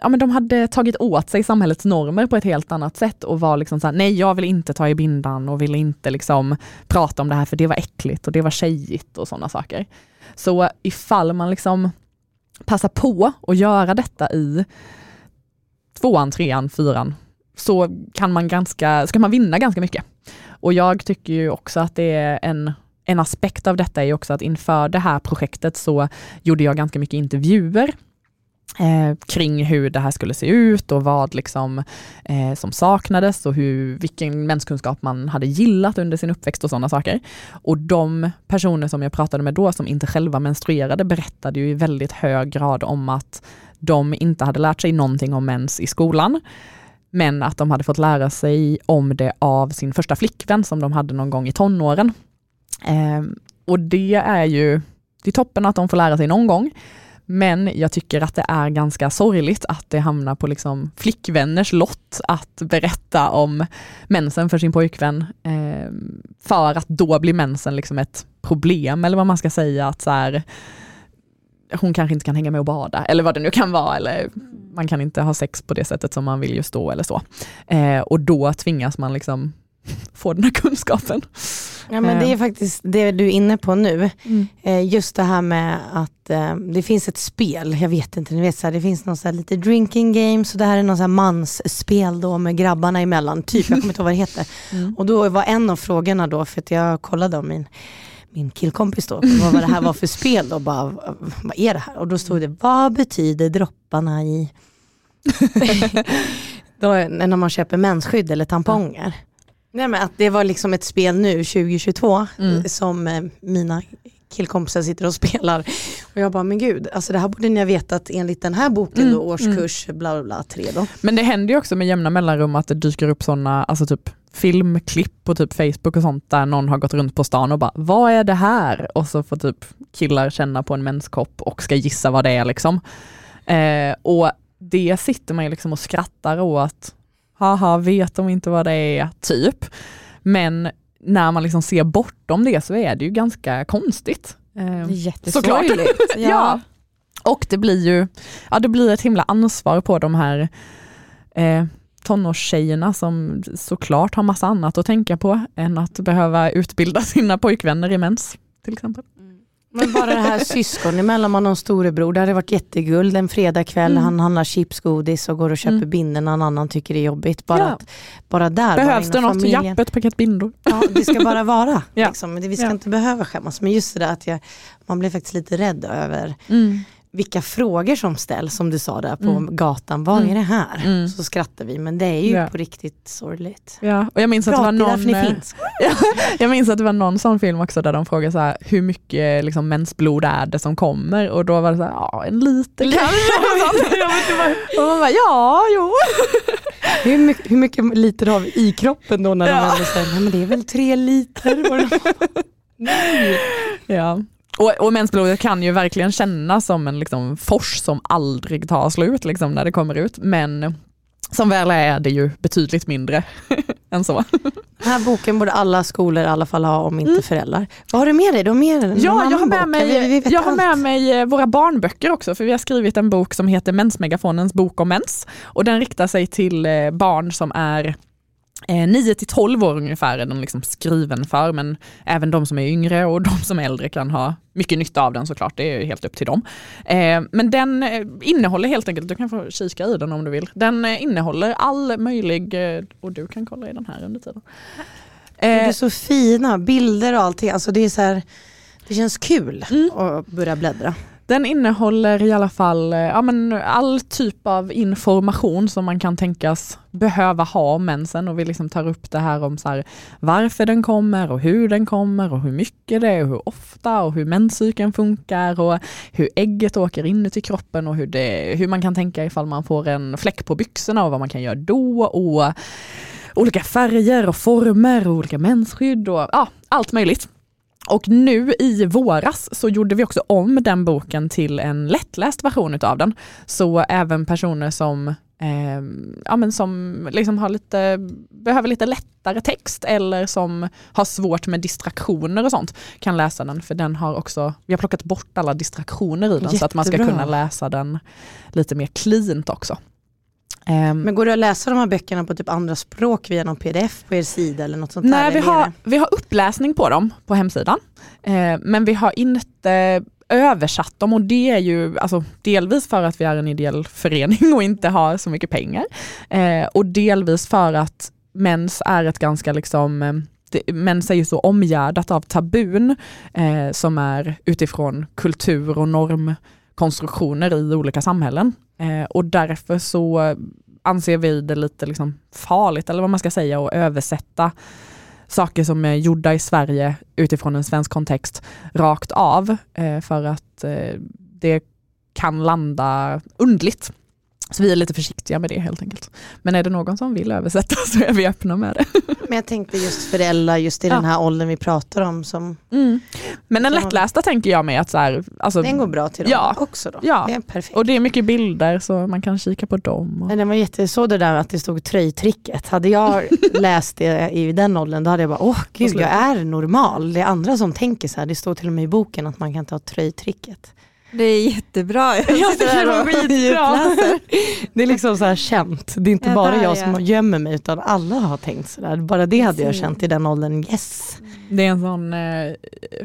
ja, men de hade tagit åt sig samhällets normer på ett helt annat sätt och var liksom såhär, nej jag vill inte ta i bindan och vill inte liksom prata om det här för det var äckligt och det var tjejigt och sådana saker. Så ifall man liksom passar på att göra detta i tvåan, trean, fyran, så kan man, ganska, ska man vinna ganska mycket. Och jag tycker ju också att det är en en aspekt av detta är också att inför det här projektet så gjorde jag ganska mycket intervjuer Eh, kring hur det här skulle se ut och vad liksom, eh, som saknades och hur, vilken menskunskap man hade gillat under sin uppväxt och sådana saker. Och de personer som jag pratade med då som inte själva menstruerade berättade ju i väldigt hög grad om att de inte hade lärt sig någonting om mens i skolan, men att de hade fått lära sig om det av sin första flickvän som de hade någon gång i tonåren. Eh, och det är ju, det är toppen att de får lära sig någon gång, men jag tycker att det är ganska sorgligt att det hamnar på liksom flickvänners lott att berätta om mensen för sin pojkvän. Eh, för att då blir mensen liksom ett problem eller vad man ska säga. att så här, Hon kanske inte kan hänga med och bada eller vad det nu kan vara. Eller man kan inte ha sex på det sättet som man vill just då eller så. Eh, och då tvingas man liksom få den här kunskapen. Ja men det är eh. faktiskt det du är inne på nu. Mm. Eh, just det här med att eh, det finns ett spel, jag vet inte, ni vet så här, det finns någon så lite drinking games och det här är någon så här mansspel då med grabbarna emellan, typ, jag kommer inte ihåg vad det heter. [laughs] Mm. Och då var en av frågorna då, för att jag kollade om min min killkompis då, vad det här var för spel då, bara, vad är det här? Och då stod det, vad betyder dropparna i [laughs] [laughs] då, när man köper mensskydd eller tamponger. Nej, men att det var liksom ett spel nu 2022 Mm. som eh, mina killkompisar sitter och [laughs] spelar. Och jag bara, men gud, alltså det här borde ni ha vetat enligt den här boken Mm, då, årskurs bla bla bla 3 då. Men det händer ju också med jämna mellanrum att det dyker upp sådana alltså typ filmklipp på typ Facebook och sånt där någon har gått runt på stan och bara vad är det här? Och så får typ killar känna på en menskopp och ska gissa vad det är liksom. Eh, och det sitter man ju liksom och skrattar åt. Haha, vet de inte vad det är? Typ. Men när man liksom ser bortom det så är det ju ganska konstigt. Eh, Jättesorgligt. [laughs] [laughs] Ja. Och det blir ju ja, det blir ett himla ansvar på de här eh, tonårstjejerna som såklart har massa annat att tänka på än att behöva utbilda [laughs] sina pojkvänner i mens till exempel. Men bara det här [laughs] syskon emellan, man har en storebror, det hade varit jätteguld en fredagkväll, Mm. han handlar chips, godis och går och köper Mm. binden när någon annan tycker det är jobbigt. Bara, Ja. att, bara där, Behövs bara det något, familjen. japp ett paket bindor. Ja, det ska bara vara. [laughs] Ja. liksom. Vi ska Ja. inte behöva skämmas. Men just det där att jag, man blir faktiskt lite rädd över Mm. Vilka frågor som ställs, som du sa där på Mm. gatan. Vad Mm. är det här? Mm. Så skrattar vi, men det är ju Ja. på riktigt sorgligt. Ja, och jag minns att det var någon, eh, finns. [laughs] jag minns att det var någon sån film också där de frågade så här, hur mycket liksom, mensblod är det som kommer? Och då var det så här, ja en liter kanske. [laughs] och man bara, ja, jo. [laughs] Hur mycket, hur mycket liter har vi i kroppen då när de Ja. ändå säger, nej men det är väl tre liter. Nej. Ja. Och, och mensblodet kan ju verkligen kännas som en liksom, fors som aldrig tar slut liksom, när det kommer ut. Men som väl är det ju betydligt mindre [laughs] än så. Den här boken borde alla skolor i alla fall ha om inte Mm. föräldrar. Vad har du med dig? Du har med dig Ja, jag har med bok? Vi, vi mig, jag har med mig eh, våra barnböcker också för vi har skrivit en bok som heter Mensmegafonens bok om mens. Och den riktar sig till eh, barn som är Eh, 9 till 12 år ungefär är den liksom skriven för men även de som är yngre och de som är äldre kan ha mycket nytta av den såklart, det är helt upp till dem. Eh, men den eh, innehåller helt enkelt, du kan få kika i den om du vill, den eh, innehåller all möjlig, eh, och du kan kolla i den här under tiden. Det är Eh, så fina bilder och allting. Alltså det, är så här, det känns kul Mm. att börja bläddra. Den innehåller i alla fall eh, ja, men all typ av information som man kan tänkas behöva ha om mensen och vi liksom tar upp det här om så här, varför den kommer och hur den kommer och hur mycket det är och hur ofta och hur menscykeln funkar och hur ägget åker inuti kroppen och hur, det, hur man kan tänka ifall man får en fläck på byxorna och vad man kan göra då och olika färger och former och olika mensskydd och ja, allt möjligt. Och nu i våras så gjorde vi också om den boken till en lättläst version utav den. Så även personer som, eh, ja, men som liksom har lite, behöver lite lättare text eller som har svårt med distraktioner och sånt kan läsa den. För den har också, vi har plockat bort alla distraktioner i den så att man ska Jättebra. kunna läsa den lite mer cleant också. Ehm, Men går det att läsa de här böckerna på typ andra språk via någon pdf på er sida eller något sånt där? Nej, vi har, vi har uppläsning på dem på hemsidan. Eh, men vi har inte översatt dem och det är ju alltså, delvis för att vi är en ideell förening och inte har så mycket pengar. Eh, och delvis för att mens är ett ganska liksom det, mens är ju så omgärdat av tabun eh, som är utifrån kultur och normkonstruktioner i olika samhällen. Eh, och därför så anser vi det lite liksom farligt, eller vad man ska säga, att översätta saker som är gjorda i Sverige utifrån en svensk kontext rakt av eh, för att eh, det kan landa undligt. Så vi är lite försiktiga med det helt enkelt. Men är det någon som vill översätta [laughs] så är vi öppna med det. Men jag tänkte just föräldrar, just i Ja. den här åldern vi pratar om, som, Men den lättlästa tänker jag mig att så här, alltså, den går bra till dem Ja. också då? Ja. Det är perfekt. och det är mycket bilder så man kan kika på dem. Och, Men det var jätteså det där att det stod tröjtricket. Hade jag [laughs] läst det i den åldern då hade jag bara, åh gud jag är normal. Det är andra som tänker så här. Det står till och med i boken att man kan ta tröjtricket. Det är jättebra. Jag Jag sitter tycker här det var och skitbra. djupläser. Det är liksom så här känt. Det är inte Ja, bara jag ja. som gömmer mig utan alla har tänkt sådär. Bara det hade jag känt i den åldern, yes. Det är en sån eh,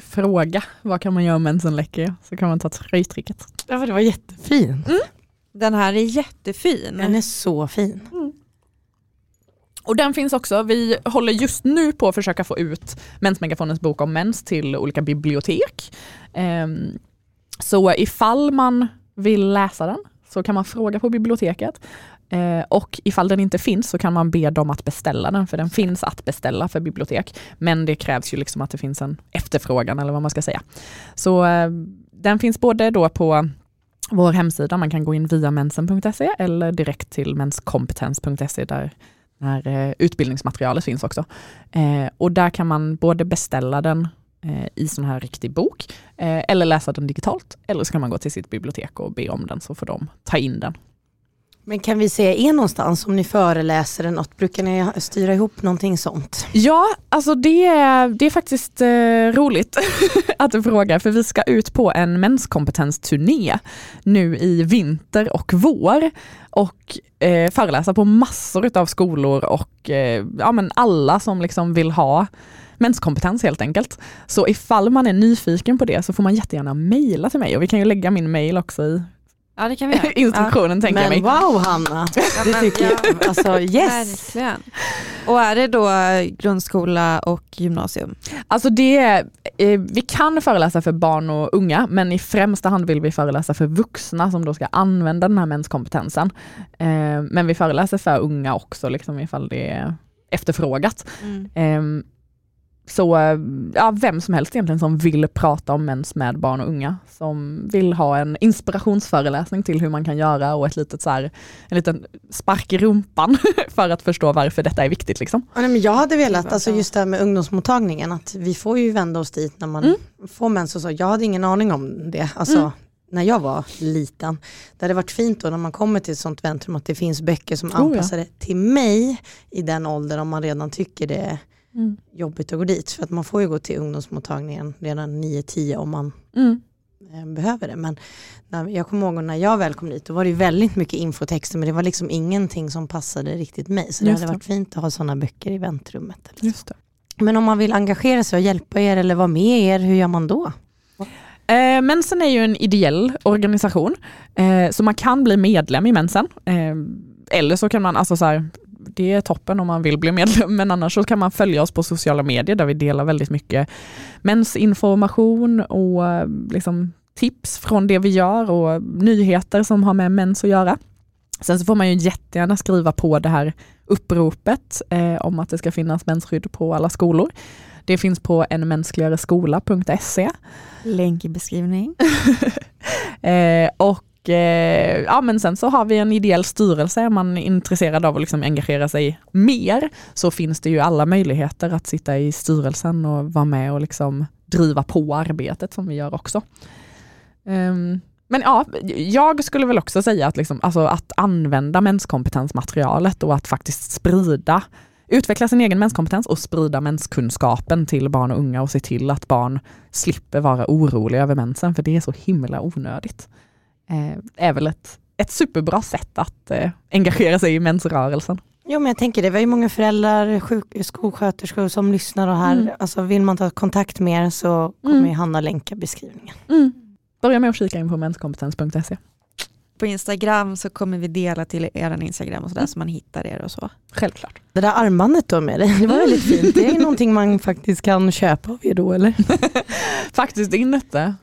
fråga, vad kan man göra om mensen läcker? Så kan man ta tröjtricket. Ja, för det var jättefin. Den här är jättefin. Den är så fin. Och den finns också, vi håller just nu på att försöka få ut Mensmegafonens bok om mens till olika bibliotek. Um, så ifall man vill läsa den så kan man fråga på biblioteket. Eh, och ifall den inte finns så kan man be dem att beställa den, för den finns att beställa för bibliotek. Men det krävs ju liksom att det finns en efterfrågan eller vad man ska säga. Så eh, den finns både då på vår hemsida, man kan gå in via mensen.se eller direkt till menskompetens.se där när eh, utbildningsmaterialet finns också. Eh, och där kan man både beställa den i sån här riktig bok eh, eller läsa den digitalt. Eller så kan man gå till sitt bibliotek och be om den så får de ta in den. Men kan vi se er någonstans om ni föreläser eller något? Brukar ni styra ihop någonting sånt? Ja, alltså det är, det är faktiskt eh, roligt [laughs] att du frågar för vi ska ut på en menskompetensturné nu i vinter och vår och eh, föreläsa på massor av skolor och eh, ja, men alla som liksom vill ha menskompetens helt enkelt. Så ifall man är nyfiken på det så får man jättegärna mejla till mig och vi kan ju lägga min mejl också i Ja det kan vi göra. [laughs] instruktionen ja. tänker men jag mig. wow Hanna, det tycker jag. Alltså yes. Verkligen. Och är det då grundskola och gymnasium? Alltså det är, eh, vi kan föreläsa för barn och unga men i främsta hand vill vi föreläsa för vuxna som då ska använda den här menskompetensen. Eh, men vi föreläser för unga också liksom ifall det är efterfrågat. Mm. Eh, så ja, vem som helst egentligen som vill prata om mens med barn och unga, som vill ha en inspirationsföreläsning till hur man kan göra och ett litet så här, en liten spark i rumpan [laughs] för att förstå varför detta är viktigt. Liksom. Ja, men jag hade velat, alltså just det här med ungdomsmottagningen, att vi får ju vända oss dit när man Mm. får mens och så. Jag hade ingen aning om det, alltså Mm. när jag var liten. Det hade varit fint då när man kommer till ett sånt väntrum att det finns böcker som Oh, ja. anpassade till mig i den åldern om man redan tycker det är jobbigt att gå dit. För att man får ju gå till ungdomsmottagningen redan 9-10 om man Mm. eh, behöver det. Men när, jag kommer ihåg när jag väl kom dit, då var det väldigt mycket infotexter men det var liksom ingenting som passade riktigt mig. Så det Just hade varit fint att ha sådana böcker i väntrummet. Just det. Men om man vill engagera sig och hjälpa er eller vara med er, hur gör man då? Eh, Mensen är ju en ideell organisation, eh, så man kan bli medlem i Mensen. Eh, eller så kan man, alltså så här, det är toppen om man vill bli medlem, men annars så kan man följa oss på sociala medier där vi delar väldigt mycket mensinformation och eh, liksom tips från det vi gör och nyheter som har med mens att göra. Sen så får man ju jättegärna skriva på det här uppropet eh, om att det ska finnas mensskydd på alla skolor. Det finns på enmänskligareskola.se Länk i beskrivning. [laughs] Eh, och eh, ja, men sen så har vi en ideell styrelse. Är man intresserad av att liksom engagera sig mer så finns det ju alla möjligheter att sitta i styrelsen och vara med och liksom driva på arbetet som vi gör också. Um, men ja, jag skulle väl också säga att, liksom, alltså att använda menskompetensmaterialet och att faktiskt sprida utveckla sin egen menskompetens och sprida menskunskapen till barn och unga och se till att barn slipper vara oroliga över mensen för det är så himla onödigt. Eh, är väl ett, ett superbra sätt att eh, engagera sig i mensrörelsen. Jo men jag tänker det, vi har ju många föräldrar, sjuk, skolsköterskor som lyssnar och här, Mm. alltså vill man ta kontakt med er så kommer Mm. ju Hanna länka beskrivningen. Börja med att kika in på menskompetens.se. På Instagram så kommer vi dela till er Instagram och sådär så man hittar er och så. Självklart. Det där armbandet då med dig, det var väldigt fint. Det är [laughs] någonting man faktiskt kan köpa av er då eller? [laughs] faktiskt inte.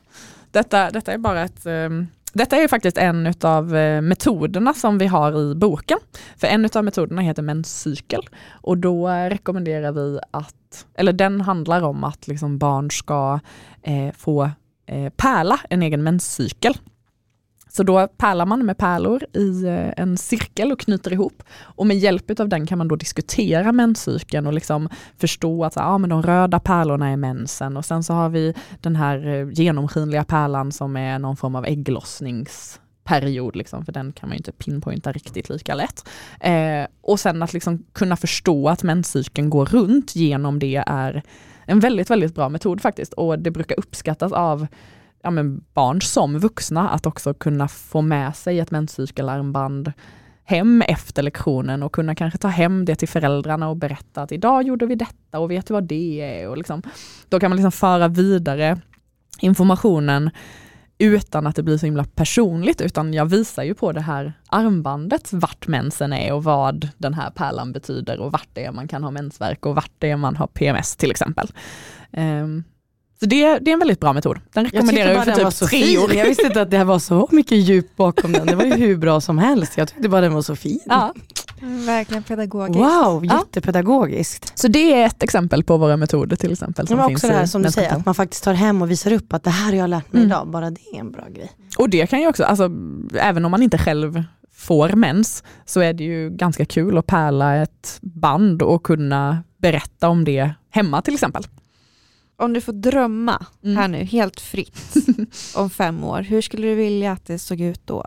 Detta, detta är bara ett ehm, detta är faktiskt en av eh, metoderna som vi har i boken. För en av metoderna heter menscykel och då rekommenderar vi att, eller den handlar om att liksom barn ska eh, få eh, pärla en egen menscykel. Så då pärlar man med pärlor i eh, en cirkel och knyter ihop. Och med hjälp av den kan man då diskutera menscykeln och liksom förstå att ah, men de röda pärlorna är mensen och sen så har vi den här eh, genomskinliga pärlan som är någon form av ägglossningsperiod, liksom, för den kan man ju inte pinpointa riktigt lika lätt. Eh, och sen att liksom kunna förstå att menscykeln går runt genom det är en väldigt, väldigt bra metod faktiskt och det brukar uppskattas av ja, men barn som vuxna att också kunna få med sig ett menscykelarmband hem efter lektionen och kunna kanske ta hem det till föräldrarna och berätta att idag gjorde vi detta och vet du vad det är? Och liksom, då kan man liksom föra vidare informationen utan att det blir så himla personligt utan jag visar ju på det här armbandet vart mensen är och vad den här pärlan betyder och vart det är man kan ha mensvärk och vart det är man har PMS till exempel. Um, så det, det är en väldigt bra metod. Den rekommenderar jag, jag för typ tre år. Jag visste inte att det var så mycket djup bakom den. Det var ju hur bra som helst. Jag tyckte bara den var så fin. Ja. Verkligen pedagogiskt. Wow, jättepedagogiskt. Ja. Så det är ett exempel på våra metoder till exempel. Som Men också det här som du säger, att man faktiskt tar hem och visar upp att det här har jag lärt mig mm. idag. Bara det är en bra grej. Och det kan ju också, alltså, även om man inte själv får mens, så är det ju ganska kul att pärla ett band och kunna berätta om det hemma till exempel. Om du får drömma mm. här nu helt fritt [laughs] om fem år, hur skulle du vilja att det såg ut då?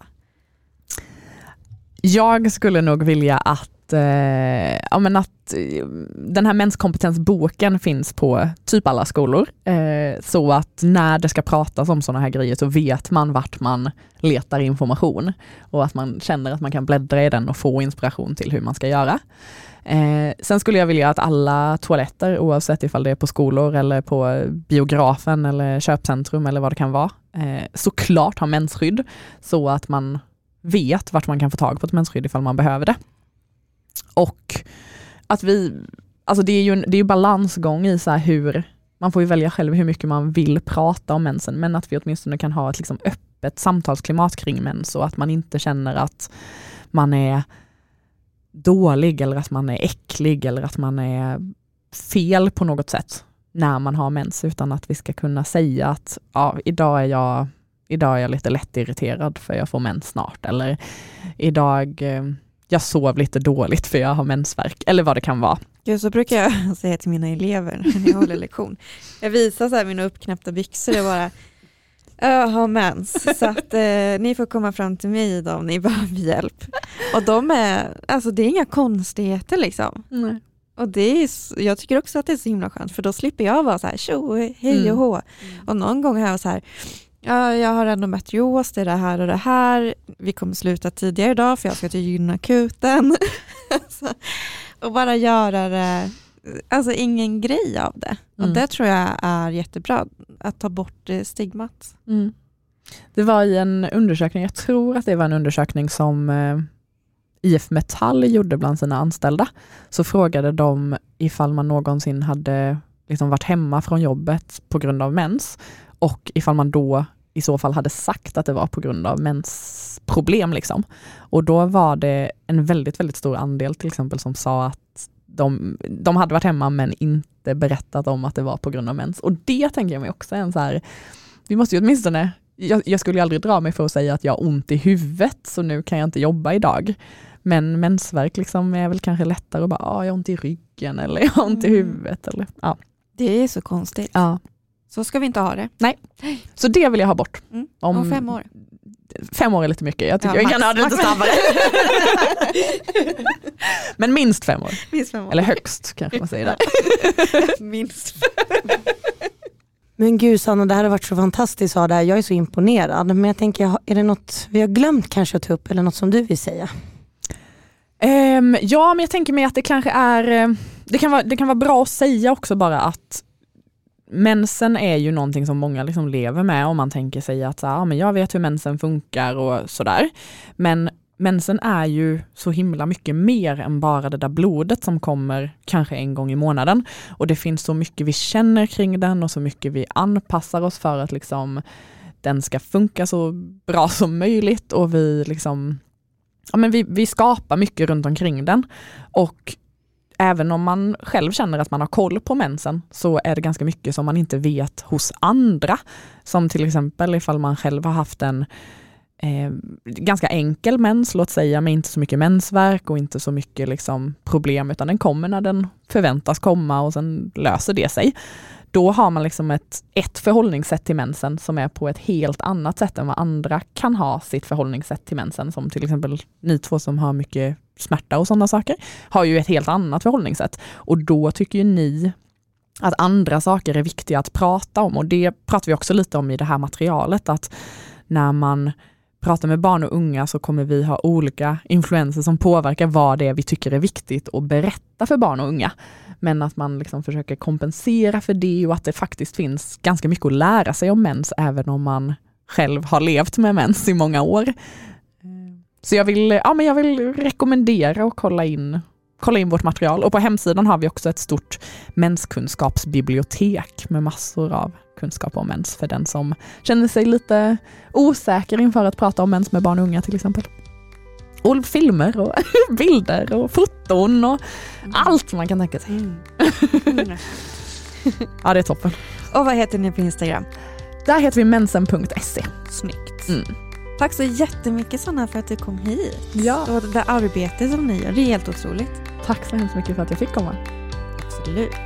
Jag skulle nog vilja att, eh, ja, men att eh, den här menskompetensboken finns på typ alla skolor. Eh, så att när det ska pratas om sådana här grejer så vet man vart man letar information och att man känner att man kan bläddra i den och få inspiration till hur man ska göra. Eh, sen skulle jag vilja att alla toaletter, oavsett ifall det är på skolor eller på biografen eller köpcentrum eller vad det kan vara, eh, såklart har mensskydd så att man vet vart man kan få tag på ett mensskydd ifall man behöver det. Och att vi, alltså det är ju en det är balansgång i så hur, man får ju välja själv hur mycket man vill prata om mensen, men att vi åtminstone kan ha ett liksom öppet samtalsklimat kring mens och att man inte känner att man är dålig eller att man är äcklig eller att man är fel på något sätt när man har mens, utan att vi ska kunna säga att ja, idag är jag idag är jag lite lättirriterad för jag får mens snart eller idag eh, jag sov lite dåligt för jag har mensvärk eller vad det kan vara. Gud, så brukar jag [laughs] säga till mina elever när jag håller lektion. Jag visar så här mina uppknäppta byxor och bara jag har mens, så att eh, ni får komma fram till mig idag om ni behöver hjälp. Och de är, alltså det är inga konstigheter liksom. Nej. Och det är, jag tycker också att det är så himla skönt för då slipper jag vara så här tjo, hej och mm. hå. Mm. Och någon gång har jag så här, ja, jag har endometrios, det är det här och det här. Vi kommer sluta tidigare idag för jag ska till gynakuten. [laughs] och bara göra det alltså ingen grej av det. Mm. Och det tror jag är jättebra, att ta bort stigmat. Mm. Det var i en undersökning, jag tror att det var en undersökning som eh, IF Metall gjorde bland sina anställda. Så frågade de ifall man någonsin hade liksom varit hemma från jobbet på grund av mens och ifall man då i så fall hade sagt att det var på grund av mensproblem. Liksom. Och då var det en väldigt, väldigt stor andel till exempel som sa att de, de hade varit hemma men inte berättat om att det var på grund av mens. Och det tänker jag mig också är en så här, vi måste ju åtminstone, jag, jag skulle ju aldrig dra mig för att säga att jag har ont i huvudet så nu kan jag inte jobba idag. Men mensvärk liksom är väl kanske lättare att bara, ah, jag har ont i ryggen eller jag har ont i mm. huvudet. Eller, ja. Det är så konstigt. Ja. Så ska vi inte ha det. Nej, så det vill jag ha bort. Mm. Om, Om fem år. Fem år är lite mycket, jag tycker ja, jag kan ha det lite snabbare. [laughs] Men minst fem, år. minst fem år. Eller högst kanske man säger där. [laughs] minst Men gud Sanna, det här har varit så fantastiskt att ha Jag är så imponerad. Men jag tänker, är det något vi har glömt kanske att ta upp eller något som du vill säga? Um, ja, men jag tänker mig att det kanske är, eh, det kan, vara, det kan vara bra att säga också bara att mensen är ju någonting som många liksom lever med om man tänker sig att så, ah, men jag vet hur mensen funkar och sådär. Men mensen är ju så himla mycket mer än bara det där blodet som kommer kanske en gång i månaden. Och det finns så mycket vi känner kring den och så mycket vi anpassar oss för att liksom den ska funka så bra [laughs] som möjligt och vi liksom ja, men vi, vi skapar mycket runt omkring den. Och även om man själv känner att man har koll på mensen så är det ganska mycket som man inte vet hos andra. Som till exempel ifall man själv har haft en eh, ganska enkel mens, låt säga, med inte så mycket mensvärk och inte så mycket liksom, problem, utan den kommer när den förväntas komma och sen löser det sig. Då har man liksom ett, ett förhållningssätt till mensen som är på ett helt annat sätt än vad andra kan ha sitt förhållningssätt till mensen, som till exempel ni två som har mycket smärta och sådana saker, har ju ett helt annat förhållningssätt. Och då tycker ju ni att andra saker är viktiga att prata om och det pratar vi också lite om i det här materialet, att när man pratar med barn och unga så kommer vi ha olika influenser som påverkar vad det är vi tycker är viktigt att berätta för barn och unga. Men att man liksom försöker kompensera för det och att det faktiskt finns ganska mycket att lära sig om mens även om man själv har levt med mens i många år. Så jag vill, ja, men jag vill rekommendera att kolla in, kolla in vårt material. Och på hemsidan har vi också ett stort menskunskapsbibliotek med massor av kunskap om mens för den som känner sig lite osäker inför att prata om mens med barn och unga till exempel. Och filmer och [laughs] bilder och foton och mm. allt man kan tänka sig. Mm. [laughs] ja, det är toppen. Och vad heter ni på Instagram? Där heter vi mensen.se. Snyggt. Mm. Tack så jättemycket Sanna för att du kom hit. Ja. Och det arbete som ni gör, det är helt otroligt. Tack så hemskt mycket för att jag fick komma. Absolut.